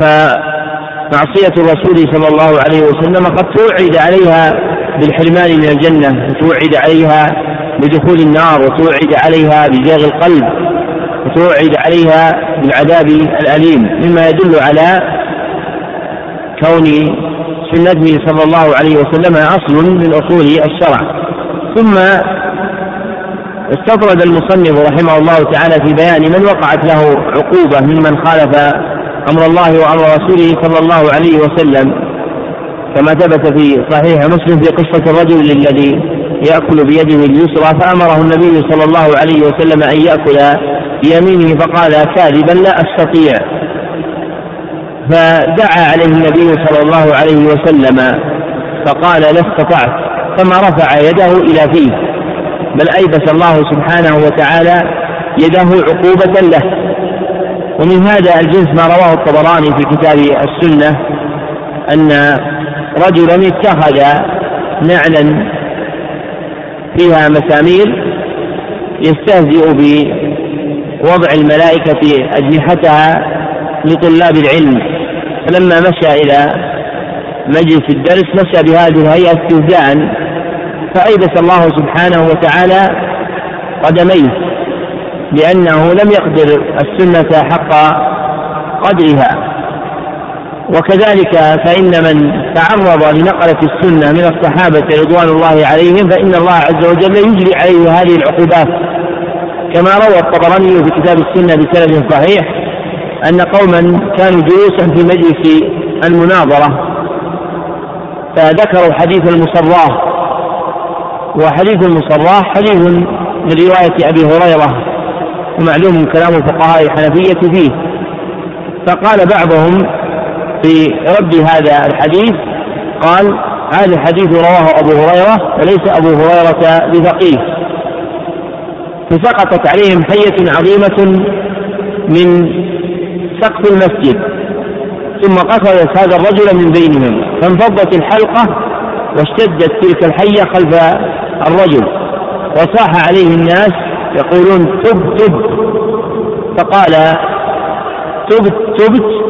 Speaker 1: فمعصية الرسول صلى الله عليه وسلم قد توعد عليها بالحرمان من الجنة وتوعد عليها بدخول النار وتوعد عليها بزاغ القلب وتوعد عليها بالعذاب الأليم مما يدل على كون سنته صلى الله عليه وسلم أصل من أصول الشرع. ثم استطرد المصنف رحمه الله تعالى في بيان من وقعت له عقوبة ممن خالف أمر الله وأمر رسوله صلى الله عليه وسلم كما ثبت في صحيح مسلم في قصة الرجل الذي يأكل بيده اليسرى فأمره النبي صلى الله عليه وسلم أن يأكل بيمينه فقال كاذبا لا أستطيع. فدعا عليه النبي صلى الله عليه وسلم فقال لا استطعت. ثم رفع يده إلى فيه. بل أيبس الله سبحانه وتعالى يده عقوبة له. ومن هذا الجنس ما رواه الطبراني في كتاب السنة أن رجلا اتخذ نعلا فيها مسامير يستهزئ بوضع الملائكة أجنحتها لطلاب العلم. فلما مشى إلى مجلس الدرس مشى بهذه الهيئة استهزاء فأيبس الله سبحانه وتعالى قدميه لأنه لم يقدر السنة حق قدرها. وكذلك فإن من تعرض لنقلة السنة من الصحابة رضوان الله عليهم فإن الله عز وجل يجري عليه هذه العقوبات. كما روى الطبراني في كتاب السنة بسند صحيح أن قوما كانوا جلوسا في مجلس المناظرة فذكروا حديث المصراه وحديث المصراه حديث من رواية أبي هريرة ومعلوم كلام الفقهاء الحنفية فيه. فقال بعضهم في رد هذا الحديث قال هذا الحديث رواه أبو هريرة وليس أبو هريرة بفقيه. فسقطت عليهم حية عظيمة من سقف المسجد. ثم قتلت هذا الرجل من بينهم فانفضت الحلقة واشتدت تلك الحية خلف الرجل. وصاح عليه الناس يقولون تب تب. فقال تبت تبت؟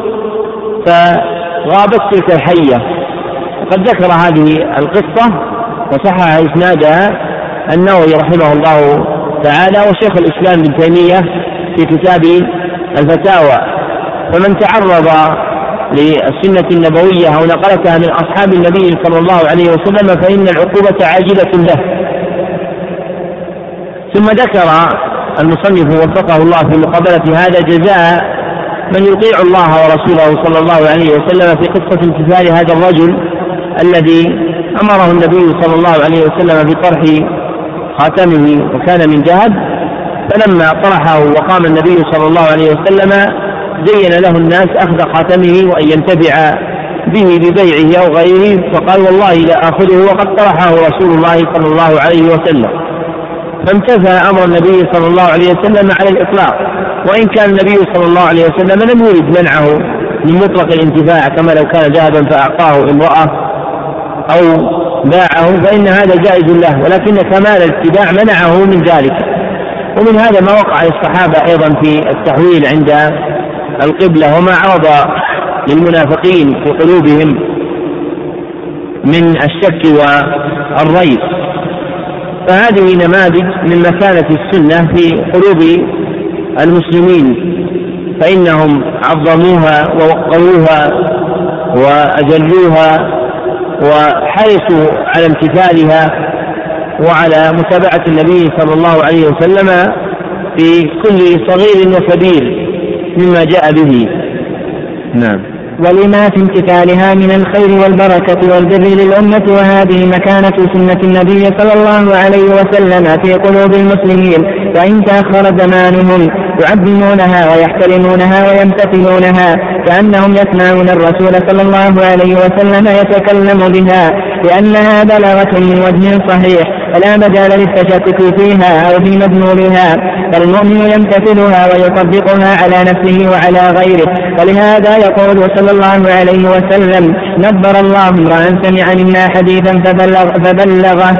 Speaker 1: فغابت تلك الحية. وقد ذكر هذه القصة وصحح إسنادها النووي رحمه الله تعالى وشيخ الإسلام ابن تيمية في كتاب الفتاوى. فمن تعرض للسنة النبوية أو نقلتها من أصحاب النبي صلى الله عليه وسلم فإن العقوبة عاجلة له. ثم ذكر المصنف وفقه الله في مقابلة هذا جزاء من يطيع الله ورسوله صلى الله عليه وسلم في قصة امتثال هذا الرجل الذي أمره النبي صلى الله عليه وسلم بطرح خاتمه وكان من ذهب فلما طرحه وقام النبي صلى الله عليه وسلم زين له الناس أخذ خاتمه وأن ينتفع به ببيعه أو غيره فقال والله لا آخذه وقد طرحه رسول الله صلى الله عليه وسلم. فامتثل أمر النبي صلى الله عليه وسلم على الإطلاق. وإن كان النبي صلى الله عليه وسلم لم يرد منعه من مطلق الانتفاع كما لو كان ذهبا فأعطاه امرأة أو باعه فإن هذا جائز له ولكن كمال الاتباع منعه من ذلك. ومن هذا ما وقع للصحابة أيضا في التحويل عند القبلة وما عرض للمنافقين في قلوبهم من الشك والريب. فهذه نماذج من مكانة السنة في قلوب المسلمين فإنهم عظموها ووقروها وأجلوها وحرصوا على امتثالها وعلى متابعة النبي صلى الله عليه وسلم في كل صغير وكبير مما جاء به. نعم.
Speaker 2: ولما في امتثالها من الخير والبركة والبر للأمة وهذه مكانة سنة النبي صلى الله عليه وسلم في قلوب المسلمين وإن تأخر زمانهم يعظمونها ويحترمونها ويمتثلونها كأنهم يسمعون الرسول صلى الله عليه وسلم يتكلم بها لأنها بلغة من وجه صحيح فلا مجال للتشكك فيها أو في مدلولها فالمؤمن يمتثلها ويطبقها على نفسه وعلى غيره ولهذا يقول صلى الله عليه وسلم نبر الله امرأ سمع منا حديثا فبلغ فبلغه.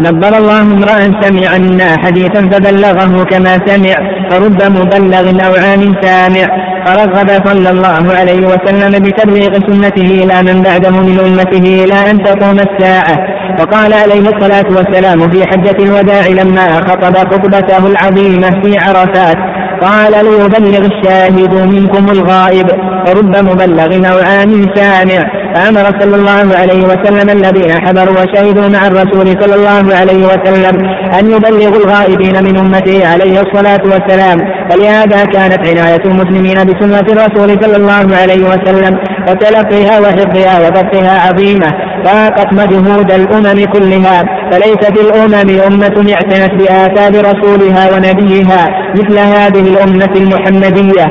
Speaker 2: نبر الله امرأ سمع منا حديثا فبلغه كما سمع فرب مبلغ أو عام سامع. فرغب صلى الله عليه وسلم بتبليغ سنته إلى من بعده من أمته إلى أن تقوم الساعة. وقال عليه الصلاة والسلام في حجة الوداع لما خطب خطبته العظيمة في عرفات قال ليبلغ الشاهد منكم الغائب ورب مبلغ أو عام سامع. فأمر صلى الله عليه وسلم الذين حضروا وشهدوا مع الرسول صلى الله عليه وسلم أن يبلغوا الغائبين من أمته عليه الصلاة والسلام. ولهذا كانت عناية المسلمين بسنة الرسول صلى الله عليه وسلم وتلقيها وحفظها وبثها عظيمة. فاقت مجهود الأمم كلها فليست الأمم أمة اعتنت بآثار رسولها ونبيها مثل هذه الأمة المحمدية.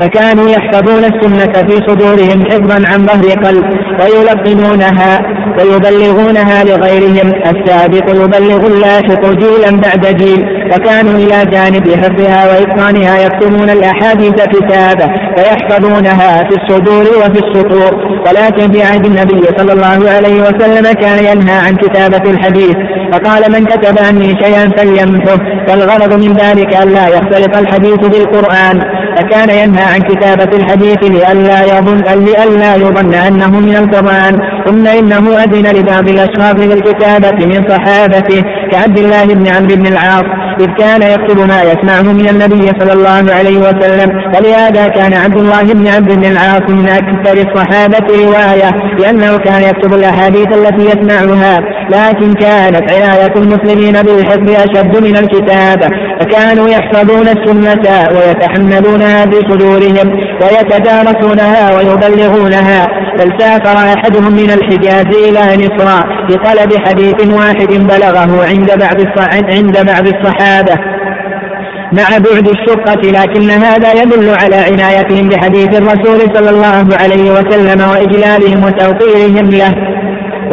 Speaker 2: فكانوا يحفظون السنة في صدورهم حفظا عن ظهر قلب ويلقنونها ويبلغونها لغيرهم. السابق يبلغ اللاحق جيلا بعد جيل وكانوا إلى جانب حفظها وإتقانها يكتبون الأحاديث كتابة فيحفظونها في الصدور وفي السطور. ولكن في عهد النبي صلى الله عليه وسلم كان ينهى عن كتابة الحديث فقال من كتب عني شيئا فليمحه والغرض من ذلك ألا يختلط الحديث بالقرآن. فكان ينهى عن كتابة الحديث لئلا يظن لئلا يظن أنه من القرآن. ثم إنه أذن لبعض الأشخاص بالكتابة من صحابته كعبد الله بن عمرو بن العاص إذ كان يكتب ما يسمعه من النبي صلى الله عليه وسلم. ولهذا كان عبد الله بن عبد بن العاص من أكثر الصحابة رواية لأنه كان يكتب الأحاديث التي يسمعها. لكن كانت عناية المسلمين بالحفظ أشد من الكتابة فكانوا يحفظون السنة ويتحملونها في صدورهم ويتدارسونها ويبلغونها. بل سافر أحدهم من الحجاز إلى مصر بطلب حديث واحد بلغه عند بعض عند بعض الصحابة. مع بعد الشقة لكن هذا يدل على عنايتهم بحديث الرسول صلى الله عليه وسلم وإجلالهم وتوقيرهم له.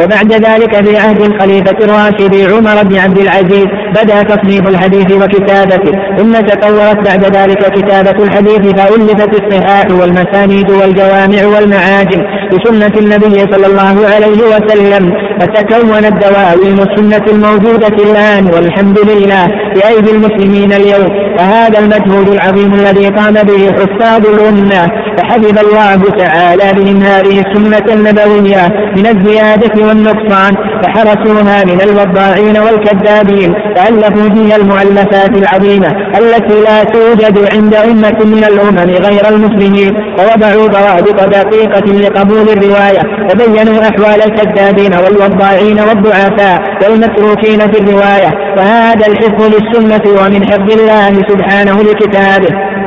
Speaker 2: وبعد ذلك في عهد الخليفة الراشد عمر بن عبد العزيز بدأ تصنيف الحديث وكتابته. ثم تطورت بعد ذلك كتابة الحديث فألفت الصحاح والمسانيد والجوامع والمعاجم بسنة النبي صلى الله عليه وسلم فتكونت دواوين السنة الموجودة الآن والحمد لله بأيدي المسلمين اليوم. فهذا المجهود العظيم الذي قام به حفاظ الأمة فحفظ الله تعالى بهم هذه السنة النبوية من الزيادة والنقصان فحرسوها من الوضاعين والكذابين فألفوا فيها المؤلفات العظيمة التي لا توجد عند أمة من الأمم غير المسلمين ووضعوا ضوابط دقيقة لقبول الرواية وبينوا أحوال الكذابين والوضاعين والضعفاء والمتروكين في الرواية وهذا الحفظ للسنة ومن حفظ الله سبحانه لكتابه.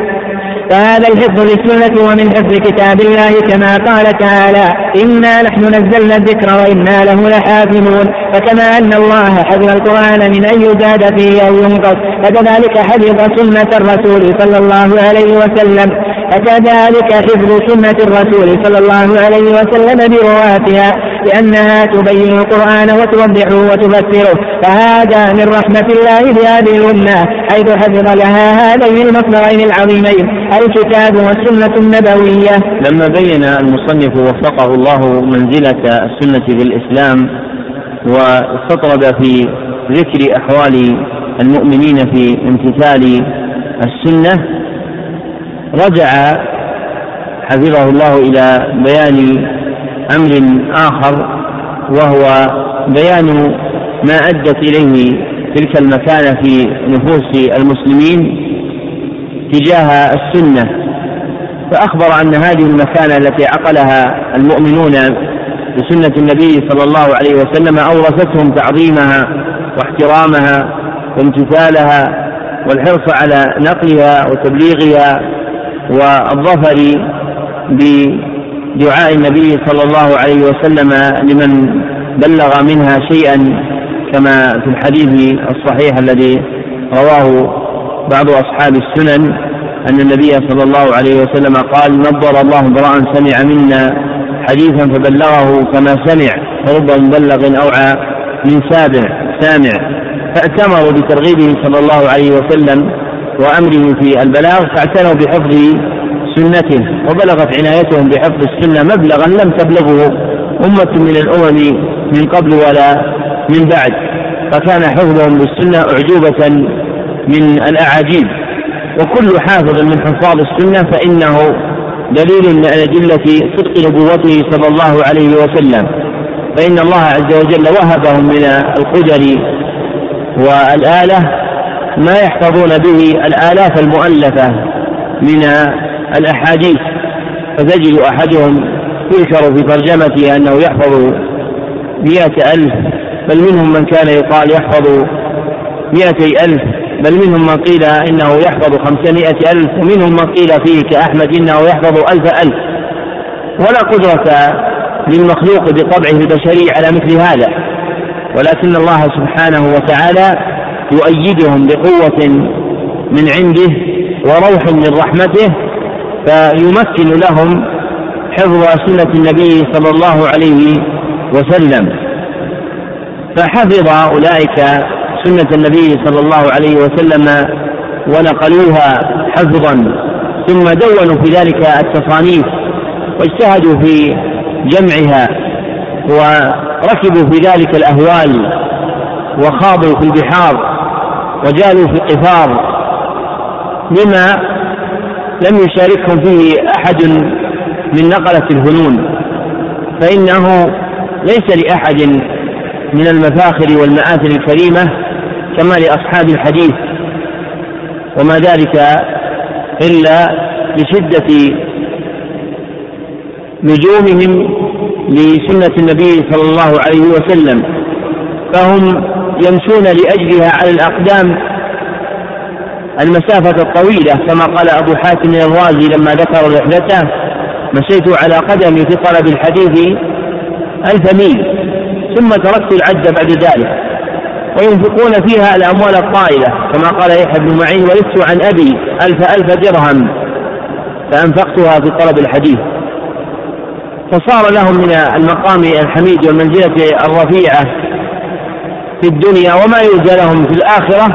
Speaker 2: فهذا الحفظ للسنة ومن حفظ كتاب الله كما قال تعالى إنا نحن نزلنا الذكر وإنا له لحافظون. فكما أن الله حفظ القرآن من أن يزاد فيه أو ينقص فكذلك حفظ سنة الرسول صلى الله عليه وسلم. فكذلك حفظ سنة الرسول صلى الله عليه وسلم برواتها لأنها تبين القرآن وتوضحه وتفسره. فهذا من رحمة الله بهذه الأمة حيث حفظ لها هذين المصدرين العظيمين الكتاب والسنة النبوية.
Speaker 1: لما بين المصنف وفقه الله منزلة السنة في الإسلام واستطرد في ذكر أحوال المؤمنين في امتثال السنة رجع حفظه الله إلى بيان أمر آخر وهو بيان ما أدت إليه تلك المكانة في نفوس المسلمين تجاه السنة. فأخبر أن هذه المكانة التي عقلها المؤمنون بسنة النبي صلى الله عليه وسلم أورثتهم تعظيمها واحترامها وامتثالها والحرص على نقلها وتبليغها والظفر بدعاء النبي صلى الله عليه وسلم لمن بلغ منها شيئا كما في الحديث الصحيح الذي رواه بعض أصحاب السنن أن النبي صلى الله عليه وسلم قال نظر الله امرأ سمع منا حديثا فبلغه كما سمع فرب مبلغ أوعى من سابع سامع فأتمروا بترغيبه صلى الله عليه وسلم وأمره في البلاغ فاعتنوا بحفظ سنته وبلغت عنايتهم بحفظ السنة مبلغا لم تبلغه أمة من الأمم من قبل ولا من بعد. فكان حفظهم للسنة أعجوبة من الأعاجيب. وكل حافظ من حفاظ السنة فإنه دليل من أدلة صدق نبوته صلى الله عليه وسلم. فإن الله عز وجل وهبهم من القدر والآلة ما يحفظون به الآلاف المؤلفة من الأحاديث فتجد أحدهم يذكر في ترجمته أنه يحفظ مئة ألف بل منهم من كان يقال يحفظ مئتي ألف بل منهم من قيل إنه يحفظ خمسمائة ألف ومنهم من قيل فيه كأحمد إنه يحفظ ألف ألف. ولا قدرة للمخلوق بطبعه البشري على مثل هذا ولكن الله سبحانه وتعالى يؤيدهم بقوة من عنده وروح من رحمته فيمكن لهم حفظ سنة النبي صلى الله عليه وسلم. فحفظ أولئك سنة النبي صلى الله عليه وسلم ونقلوها حفظا ثم دونوا في ذلك التصانيف واجتهدوا في جمعها وركبوا في ذلك الأهوال وخاضوا في البحار. وجالوا في القفار بما لم يشاركهم فيه أحد من نقلة الفنون فإنه ليس لأحد من المفاخر والمآثر الكريمة كما لأصحاب الحديث وما ذلك إلا لشدة لزومهم لسنة النبي صلى الله عليه وسلم فهم يمشون لأجلها على الأقدام. المسافة الطويلة كما قال أبو حاتم الرازي لما ذكر رحلته. مشيت على قدمي في طلب الحديث ألف ميل ثم تركت العد بعد ذلك. وينفقون فيها الأموال الطائلة كما قال يحيى بن معين ورثت عن أبي ألف ألف درهم. فأنفقتها في طلب الحديث. فصار لهم من المقام الحميد والمنزلة الرفيعة في الدنيا وما يرجى لهم في الآخرة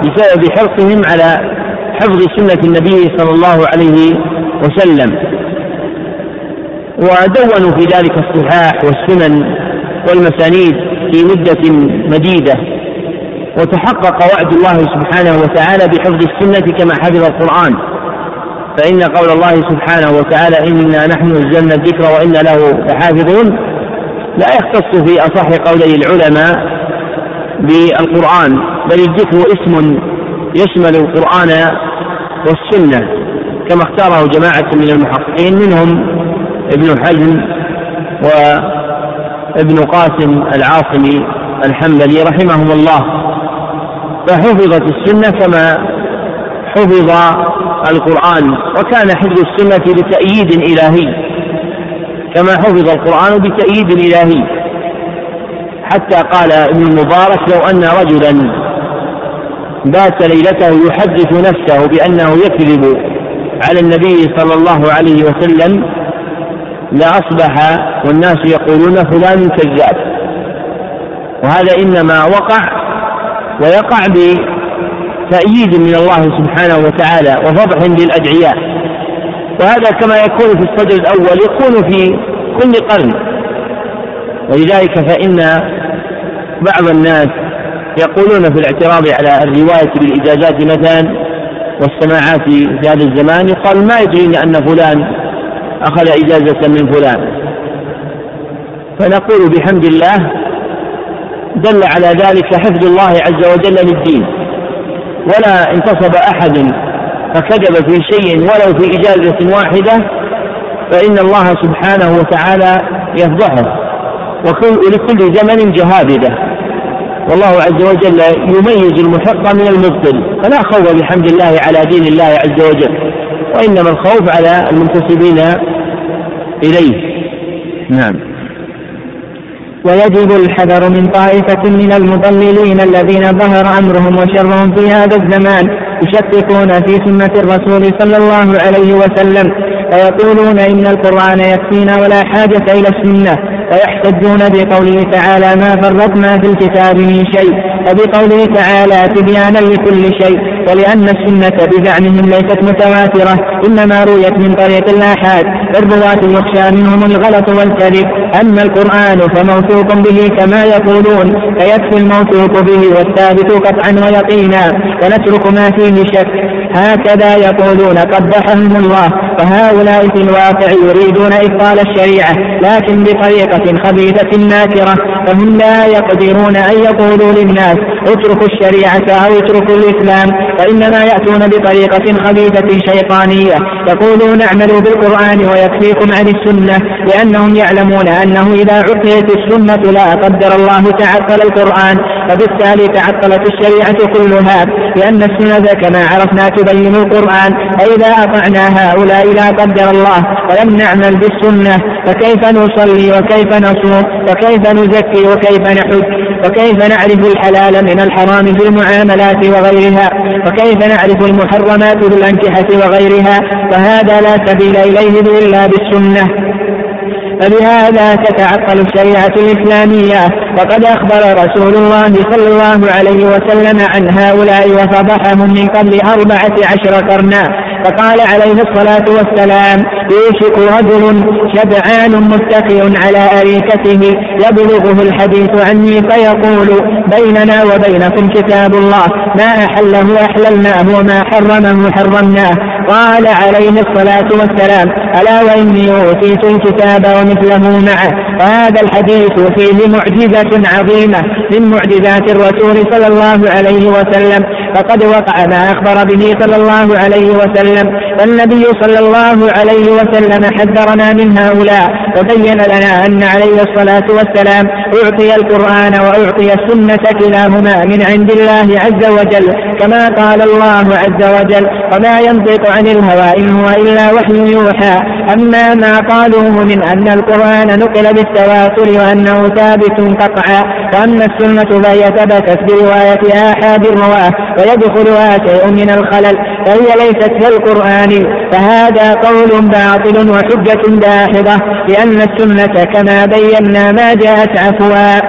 Speaker 1: بسبب حرصهم على حفظ سنة النبي صلى الله عليه وسلم. ودونوا في ذلك الصحاح والسنن والمسانيد في مدة مديدة. وتحقق وعد الله سبحانه وتعالى بحفظ السنة كما حفظ القرآن. فإن قول الله سبحانه وتعالى إنا نحن نزلنا الذكر وإنا له لحافظون لا يختص في أصح قولي العلماء بالقرآن بل الذكر اسم يشمل القرآن والسنة كما اختاره جماعة من المحققين منهم ابن حزم وابن قاسم العاصمي الحنبلي رحمهم الله. فحفظت السنة كما حفظ القرآن وكان حفظ السنة بتأييد إلهي كما حفظ القرآن بتأييد إلهي. حتى قال ابن المبارك لو أن رجلا بات ليلته يحدث نفسه بأنه يكذب على النبي صلى الله عليه وسلم لأصبح والناس يقولون فلان كذاب. وهذا إنما وقع ويقع بتأييد من الله سبحانه وتعالى وفضح للأدعياء. وهذا كما يكون في الصدر الأول يكون في كل قرن. ولذلك فإن بعض الناس يقولون في الاعتراض على الرواية بالإجازات مثلا والسماعات في هذا الزمان يقال ما يدرين أن فلان أخذ إجازة من فلان. فنقول بحمد الله دل على ذلك حفظ الله عز وجل للدين. ولا انتصب أحد فكذب في شيء ولو في إجازة واحدة فإن الله سبحانه وتعالى يفضحه. ولكل زمن جهابذة والله عز وجل يميز المحق من المبطل. فلا خوف بحمد الله على دين الله عز وجل وإنما الخوف على المنتسبين إليه. نعم.
Speaker 2: ويجب الحذر من طائفة من المضللين الذين ظهر أمرهم وشرهم في هذا الزمان. يشككون في سنة الرسول صلى الله عليه وسلم فيقولون إن القرآن يكفينا ولا حاجة إلى السنة ويحتجون بقوله تعالى ما فرطنا في الكتاب من شيء وبقوله تعالى تبيانا لكل شيء ولأن السنة بزعمهم ليست متواترة إنما رويت من طريق الآحاد. الرواة يخشى منهم الغلط والكذب. أما القرآن فموثوق به كما يقولون فيكفي الموثوق به والثابت قطعا ويقينا. ونترك ما فيه شك. هكذا يقولون قبحهم الله فهؤلاء في الواقع يريدون إبطال الشريعة لكن بطريقة خبيثة ناكرة فهم لا يقدرون أن يقولوا للناس اتركوا الشريعة أو اتركوا الإسلام وإنما يأتون بطريقة خبيثة شيطانية. يقولون اعملوا بالقرآن ويكفيكم عن السنة لأنهم يعلمون أنه إذا عقيت السنة لا قدر الله تعطل القرآن وبالتالي تعطلت الشريعة كلها لأن السنة كما عرفنا تبين القرآن فإذا أطعنا هؤلاء لا قدر الله ولم نعمل بالسنة فكيف نصلي وكيف نصوم وكيف نزكي؟ وكيف نحج وكيف نعرف الحلال من الحرام في المعاملات وغيرها وكيف نعرف المحرمات في الأنكحة وغيرها فهذا لا سبيل إليه إلا بالسنة. فبهذا تتعطل الشريعة الإسلامية وقد أخبر رسول الله صلى الله عليه وسلم عن هؤلاء وفضحهم من قبل أربعة عشر قرنا فقال عليه الصلاة والسلام يوشك رجل شبعان متكئ على أريكته يبلغه الحديث عني فيقول بيننا وبينكم كتاب الله ما أحله أحللناه وما حرمه حرمناه. قال عليه الصلاة والسلام ألا وإني أوتيت الكتاب ومثله معه وهذا الحديث فيه معجزة عظيمة من معجزات الرسول صلى الله عليه وسلم فقد وقع ما أخبر به صلى الله عليه وسلم. فالنبي صلى الله عليه وسلم حذرنا من هؤلاء. وبين لنا أن عليه الصلاة والسلام أعطي القرآن وأعطي السنة كلاهما من عند الله عز وجل كما قال الله عز وجل وما ينطق عن الهوى إن هو إلا وحي يوحى أما ما قالوه من أن القرآن نقل بالتواتر وأنه ثابت قطعا وأما السنة فهي ثبتت برواية آحاد الرواة ويدخلها شيء من الخلل فهي ليست كالقرآن فهذا قول باطل وحجة داحضة لأن السنة كما بينا ما جاءت عفوا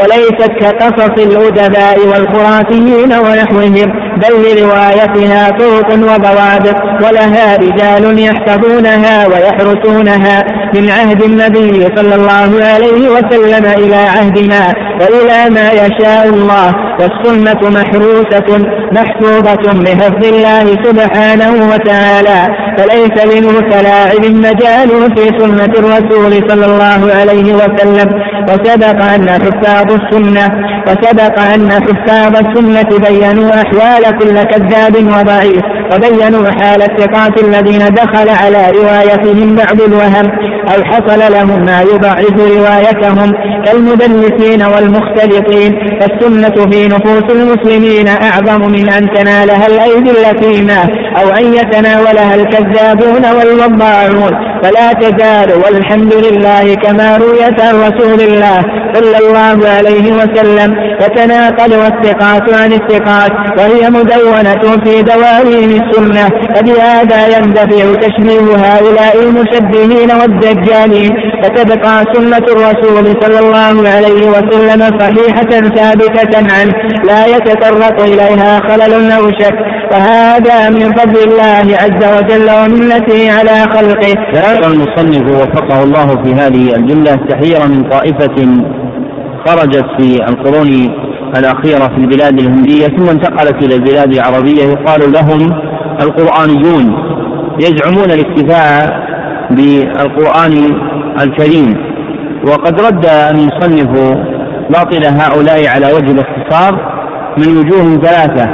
Speaker 2: وليست كقصص الأدباء والخرافيين ونحوهم بل لروايتها طرق وضوابط ولها رجال يحفظونها ويحرسونها. من عهد النبي صلى الله عليه وسلم إلى عهدنا وإلى ما يشاء الله. والسنة محروسة محفوظة بحفظ الله سبحانه وتعالى. فليس للمتلاعب مجال في سنة الرسول صلى الله عليه وسلم. وسبق أن حفاظ السنة وسبق أن حفاظ السنة بينوا أحوال كل كذاب وضعيف وبينوا حال الثقات الذين دخل على روايتهم بعض الوهم أو حصل لهم ما يضعف روايتهم كالمدلسين والمختلطين. فالسنة في نفوس المسلمين أعظم من أن تنالها الأيدي اللثيمة أو أن يتناولها الكذابون والوضاعون. فلا تزال والحمد لله كما رويت عن رسول الله صلى الله عليه وسلم تتناقل الثقات عن الثقات وهي مدونة في دواوين السنة فبهذا يندفع تشبيه هؤلاء المشبهين والدجالين فتبقى سنة الرسول صلى الله عليه وسلم صحيحة ثابتة عنه لا يتطرق إليها خلل أو شك وهذا من فضل الله عز وجل ومنته على خلقه.
Speaker 1: ذكر المصنف وفقه الله في هذه الجملة تحذير من طائفة خرجت في القرون الأخيرة في البلاد الهندية ثم انتقلت إلى البلاد العربية يقال لهم القرآنيون يزعمون الاكتفاء بالقرآن الكريم. وقد رد المصنف باطل هؤلاء على وجه الاختصار من وجوه ثلاثة.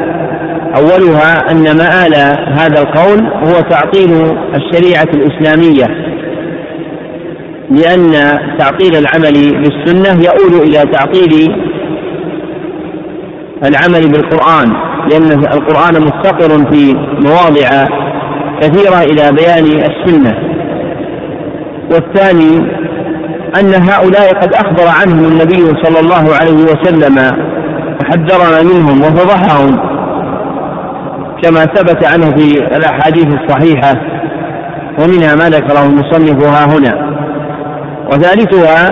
Speaker 1: أولها أن مآل هذا القول هو تعطيل الشريعة الإسلامية. لأن تعطيل العمل بالسنة يؤول إلى تعطيل العمل بالقرآن لأن القرآن مفتقر في مواضع كثيرة إلى بيان السنة. والثاني أن هؤلاء قد أخبر عنهم النبي صلى الله عليه وسلم وحذرنا منهم وفضحهم كما ثبت عنه في الأحاديث الصحيحة ومنها ما ذكره المصنف ها هنا. وثالثها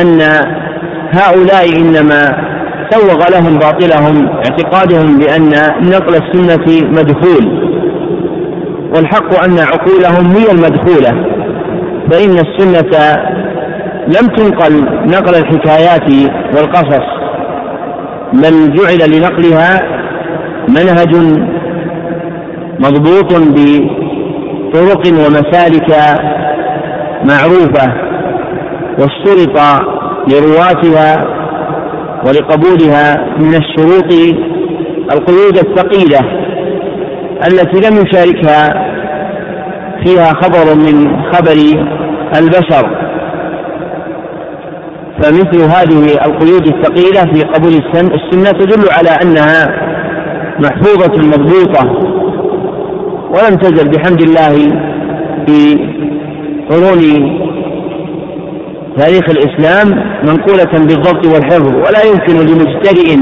Speaker 1: أن هؤلاء إنما سوغ لهم باطلهم اعتقادهم بأن نقل السنة مدخول والحق أن عقولهم هي المدخولة فإن السنة لم تنقل نقل الحكايات والقصص بل جعل لنقلها منهج مضبوط بطرق ومسالك معروفة واشترط لرواتها ولقبولها من الشروط القيود الثقيلة التي لم يشاركها فيها خبر من خبر البشر. فمثل هذه القيود الثقيلة في قبول السنة تدل على أنها محفوظة مضبوطة ولم تزل بحمد الله في قرون تاريخ الإسلام منقولة بالضبط والحفظ ولا يمكن لمجترئ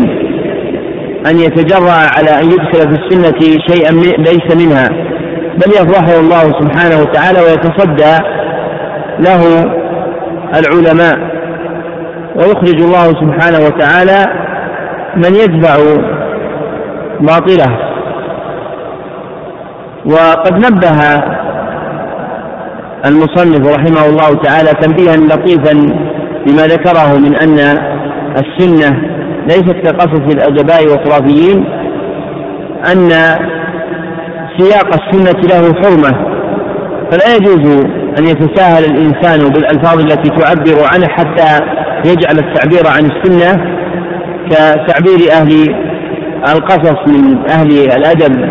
Speaker 1: أن يتجرأ على أن يدخل في السنة شيئا ليس منها بل يفضحه الله سبحانه وتعالى ويتصدى له العلماء. ويخرج الله سبحانه وتعالى من يتبع باطله. وقد نبه المصنف رحمه الله تعالى تنبيها لطيفا لما ذكره من أن السنة ليست كقصص الأدباء والخرافيين أن سياق السنة له حرمة. فلا يجوز أن يتساهل الإنسان بالألفاظ التي تعبر عنه حتى يجعل التعبير عن السنة كتعبير أهل القصص من أهل الأدب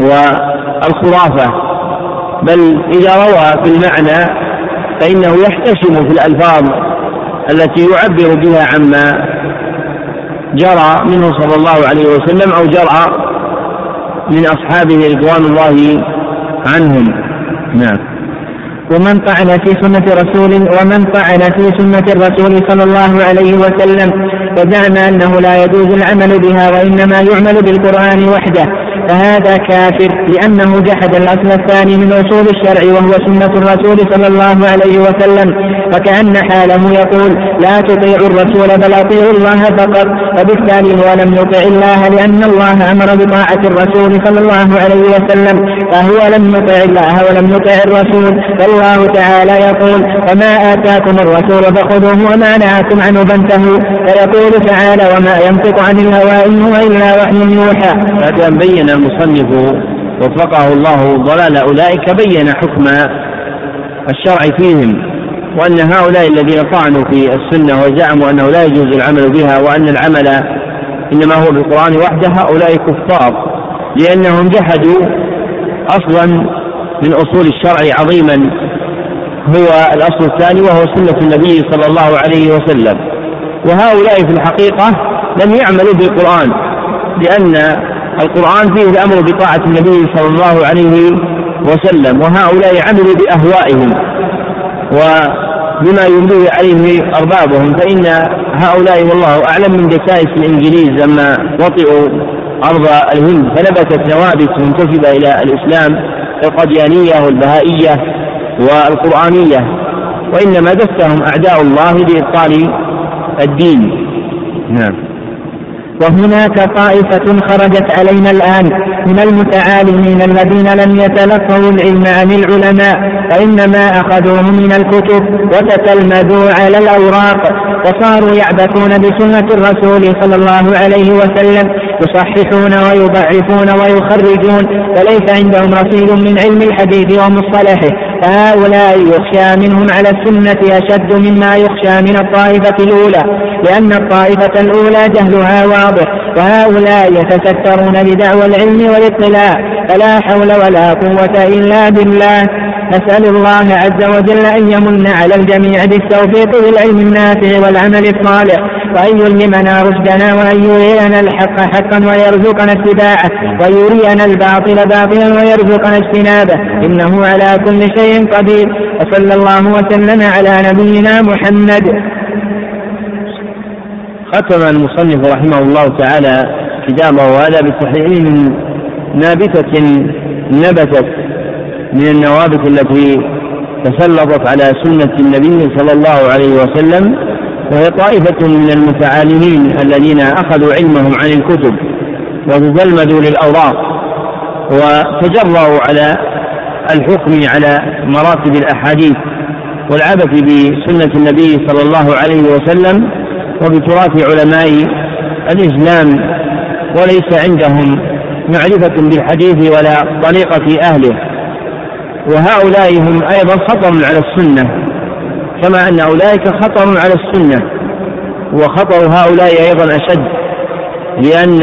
Speaker 1: والخرافة. بل إذا روى في المعنى فإنه يحتشم في الألفاظ التي يعبر بها عما جرى منه صلى الله عليه وسلم أو جرى من أصحابه رضوان الله عنهم. نعم.
Speaker 2: ومن طعن في سنة رسول ومن طعن في سنة الرسول صلى الله عليه وسلم وزعم أنه لا يجوز العمل بها وإنما يعمل بالقرآن وحده. فهذا كافر لأنه جحد الأصل الثاني من أصول الشرع وهو سنة الرسول صلى الله عليه وسلم. فكأن حاله يقول لا تطيعوا الرسول بل أطيعوا الله فقط. وبالتالي هو لم يطع الله لأن الله أمر بطاعة الرسول صلى الله عليه وسلم. فهو لم يطع الله ولم يطع الرسول. والله تعالى يقول وما آتاكم الرسول فخذوه وما نهاكم عنه فانتهوا. فيقول تعالى وما ينطق عن الهوى إن هو إلا وحي يوحى.
Speaker 1: بعد أن بين المصنف وفقه الله ضلال أولئك بين حكم الشرع فيهم وأن هؤلاء الذين طعنوا في السنة وزعموا أنه لا يجوز العمل بها وأن العمل إنما هو بالقرآن وحده هؤلاء كفار لأنهم جحدوا أصلا من أصول الشرع عظيما هو الأصل الثاني وهو سنة النبي صلى الله عليه وسلم وهؤلاء في الحقيقة لم يعملوا بالقرآن لأن القرآن فيه الأمر بطاعة النبي صلى الله عليه وسلم وهؤلاء عملوا بأهوائهم وبما يمليه عليه أربابهم فإن هؤلاء والله أعلم من دسائس الإنجليز لما وطئوا أرض الهند فنبتت نوابت منتسبة إلى الإسلام القديانية والبهائية والقرآنية وإنما دسهم أعداء الله لإبطال الدين. نعم.
Speaker 2: وهناك طائفة خرجت علينا الآن من المتعالمين الذين لم يتلقوا العلم عن العلماء وإنما أخذوه من الكتب وتتلمذوا على الأوراق وصاروا يعبثون بسنة الرسول صلى الله عليه وسلم يصححون ويضعفون ويخرجون وليس عندهم رصيد من علم الحديث ومصطلحه. فهؤلاء يخشى منهم على السنة أشد مما يخشى من الطائفة الأولى لأن الطائفة الأولى جهلها واضح وهؤلاء يتسترون بدعوى العلم والاطلاع فلا حول ولا قوة إلا بالله. نسأل الله عز وجل أن يمن على الجميع بالتوفيق للعلم النافع والعمل الصالح وأن يلهمنا رشدنا وأن يرينا الحق حقا ويرزقنا اتباعه ويرينا الباطل باطلا ويرزقنا اجتنابه. إنه على كل شيء قدير. وصلى الله وسلم على نبينا محمد.
Speaker 1: ختم المصنف رحمه الله تعالى كتابه هذا بتصحيح نابتة نبتت. من النوابت التي تسلطت على سنة النبي صلى الله عليه وسلم وهي طائفة من المتعالمين الذين أخذوا علمهم عن الكتب وتزلمدوا للأوراق وتجرأوا على الحكم على مراتب الأحاديث والعبث بسنة النبي صلى الله عليه وسلم وبتراث علماء الإسلام وليس عندهم معرفة بالحديث ولا طريقة أهله. وهؤلاء هم أيضا خطر على السنة كما أن أولئك خطر على السنة وخطر هؤلاء أيضا أشد لأن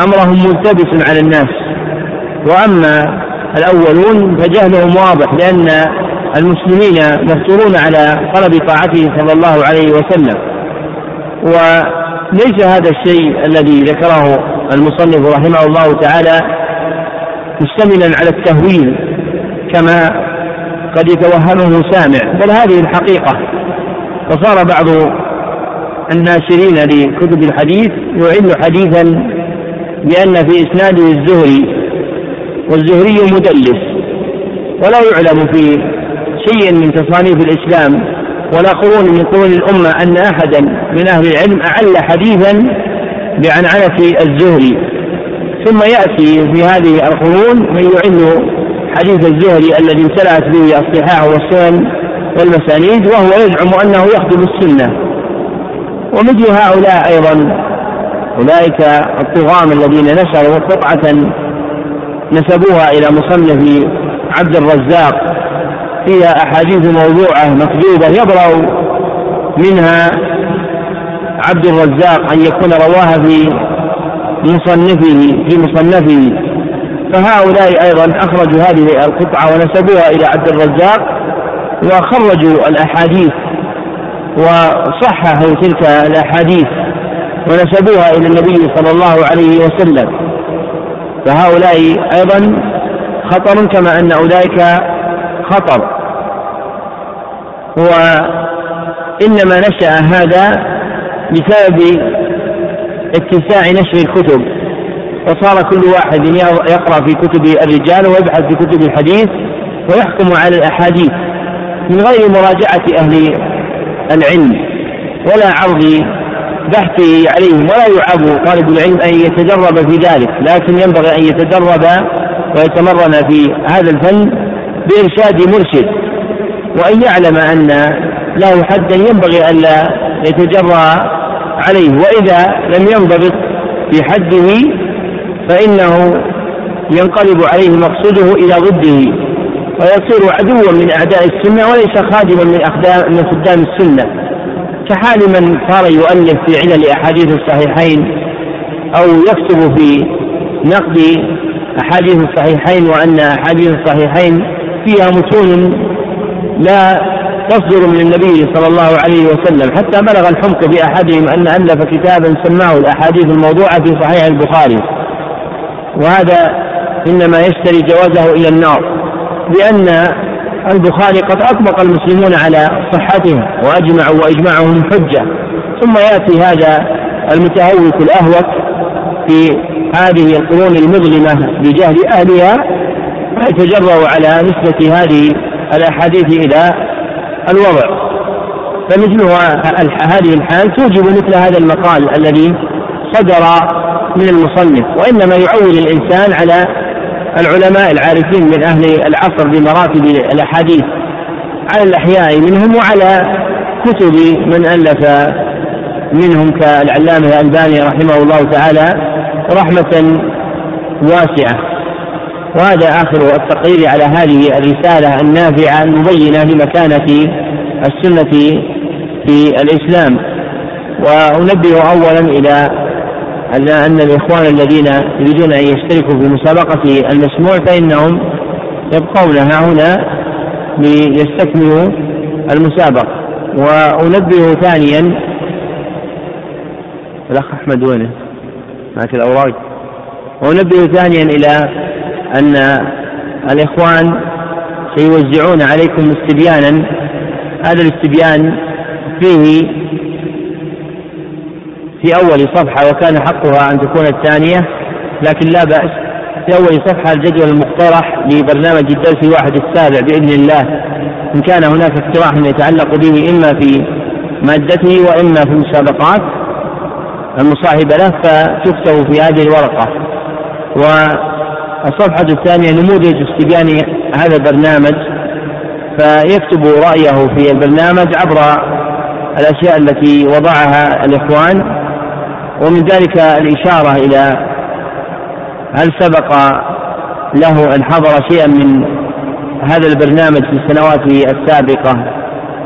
Speaker 1: أمرهم ملتبس على الناس. وأما الأولون فجهلهم واضح لأن المسلمين مفتورون على طلب طاعته صلى الله عليه وسلم. وليس هذا الشيء الذي ذكره المصنف رحمه الله تعالى مشتملا على التهويل كما قد يتوهمه سامع. بل هذه الحقيقة. فصار بعض الناشرين لكتب الحديث يعل حديثا بأن في إسناده الزهري والزهري مدلس ولا يعلم في شيء من تصانيف الإسلام ولا قرون من قرون الأمة أن أحدا من أهل العلم أعل حديثا بعنعنة الزهري. ثم يأتي في هذه القرون من يعل حديث الزهري الذي امتلأت به الصحاح والسنن والمسانيد وهو يزعم أنه يخدم السنة. ومثل هؤلاء أيضا أولئك الطغام الذين نشروا قطعة نسبوها إلى مصنف عبد الرزاق. فيها أحاديث موضوعة مكذوبة يبرأ منها عبد الرزاق أن يكون رواها في مصنفه في مصنفه. فهؤلاء أيضا أخرجوا هذه القطعة ونسبوها إلى عبد الرزاق وخرجوا الأحاديث وصححوا تلك الأحاديث ونسبوها إلى النبي صلى الله عليه وسلم. فهؤلاء أيضا خطر كما أن أولئك خطر. وإنما نشأ هذا بسبب اتساع نشر الكتب. وصار كل واحد يقرأ في كتب الرجال ويبحث في كتب الحديث ويحكم على الأحاديث من غير مراجعة أهل العلم ولا عرض بحثه عليهم ولا يعاب طالب العلم أن يتدرب في ذلك لكن ينبغي أن يتدرب ويتمرن في هذا الفن بإرشاد مرشد. وأن يعلم أن له حدا ينبغي ألا يتجرى عليه وإذا لم ينضبط في حده فإنه ينقلب عليه مقصوده إلى ضده ويصير عدوا من أعداء السنة وليس خادما من أخدام من خدام السنة. كحال من صار يؤلف في علل أحاديث الصحيحين أو يكتب في نقد أحاديث الصحيحين وأن أحاديث الصحيحين فيها متون لا تصدر من النبي صلى الله عليه وسلم. حتى بلغ الحمق بأحدهم أن ألف كتابا سماه الأحاديث الموضوعة في صحيح البخاري. وهذا إنما يشتري جوازه إلى النار لأن البخاري قد أطبق المسلمون على صحته وأجمعوا وإجماعهم حجة ثم يأتي هذا المتهوك الأهوك في هذه القرون المظلمة بجهل أهلها ويتجرأ على نسبة هذه الأحاديث إلى الوضع. فمثل هذه الحال توجب مثل هذا المقال الذي صدر من المصنف وإنما يعول الإنسان على العلماء العارفين من أهل العصر بمراتب الأحاديث على الأحياء منهم وعلى كتب من ألف منهم كالعلامة الألباني رحمه الله تعالى رحمة واسعة. وهذا آخر التقرير على هذه الرسالة النافعة المبينة لمكانة السنة في الإسلام. وأنبه أولا إلى أن الإخوان الذين يريدون أن يشتركوا في مسابقة المسموع فإنهم يبقون ها هنا ليستكملوا المسابقة. وأنبه ثانيا الأخ أحمد وينه؟ معك الأوراق. وأنبه ثانيا إلى أن الإخوان سيوزعون عليكم استبيانا. هذا الاستبيان فيه في أول صفحة وكان حقها أن تكون الثانية لكن لا بأس. في أول صفحة الجدول المقترح لبرنامج الدرس الواحد السابع بإذن الله. إن كان هناك اقتراح يتعلق به إما في مادته وإما في المسابقات المصاحبة له فتكتب في هذه الورقة. والصفحة الثانية نموذج استبيان هذا البرنامج فيكتب رأيه في البرنامج عبر الأشياء التي وضعها الإخوان. ومن ذلك الإشارة إلى هل سبق له أن حضر شيئا من هذا البرنامج في السنوات السابقة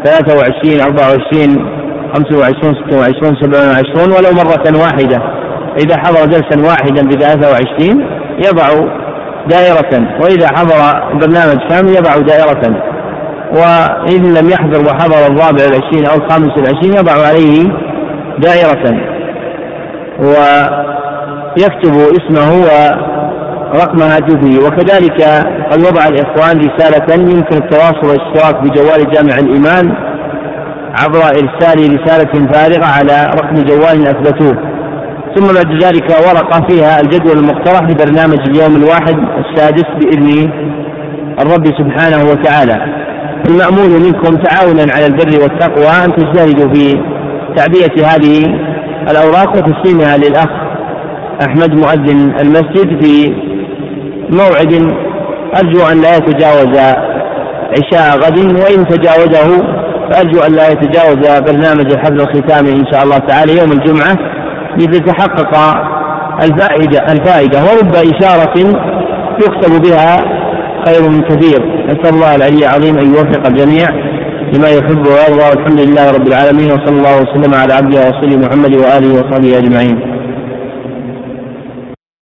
Speaker 1: 23 24 25 26 27 ولو مرة واحدة. إذا حضر درسا واحدا ب 23 يضع دائرة وإذا حضر برنامج كامل يضع دائرة. وإن لم يحضر وحضر الرابع والعشرين أو الخامس والعشرين يضع عليه دائرة. ويكتب اسمه ورقم هاتفه وكذلك قد وضع الإخوان رسالة يمكن التواصل والاشتراك بجوال جامع الإيمان عبر إرسال رسالة فارغة على رقم جوال أثبتوه. ثم بعد ذلك ورقة فيها الجدول المقترح لبرنامج اليوم الواحد السادس بإذن الرب سبحانه وتعالى. المأمول منكم تعاونا على البر والتقوى. أن تجتهدوا في تعبئة هذه الأوراق وتسليمها للأخ أحمد مؤذن المسجد في موعد أرجو أن لا يتجاوز عشاء غد وإن تجاوزه فأرجو أن لا يتجاوز برنامج الحفل الختامي إن شاء الله تعالى يوم الجمعة لتتحقق الفائدة الفائدة ورب إشارة يكتب بها خير من كثير. نسأل الله العلي العظيم أن يوفق الجميع. لما يحب ويرضى والحمد لله رب العالمين وصلى الله وسلم على عبده ورسوله محمد وآله وصحبه أجمعين.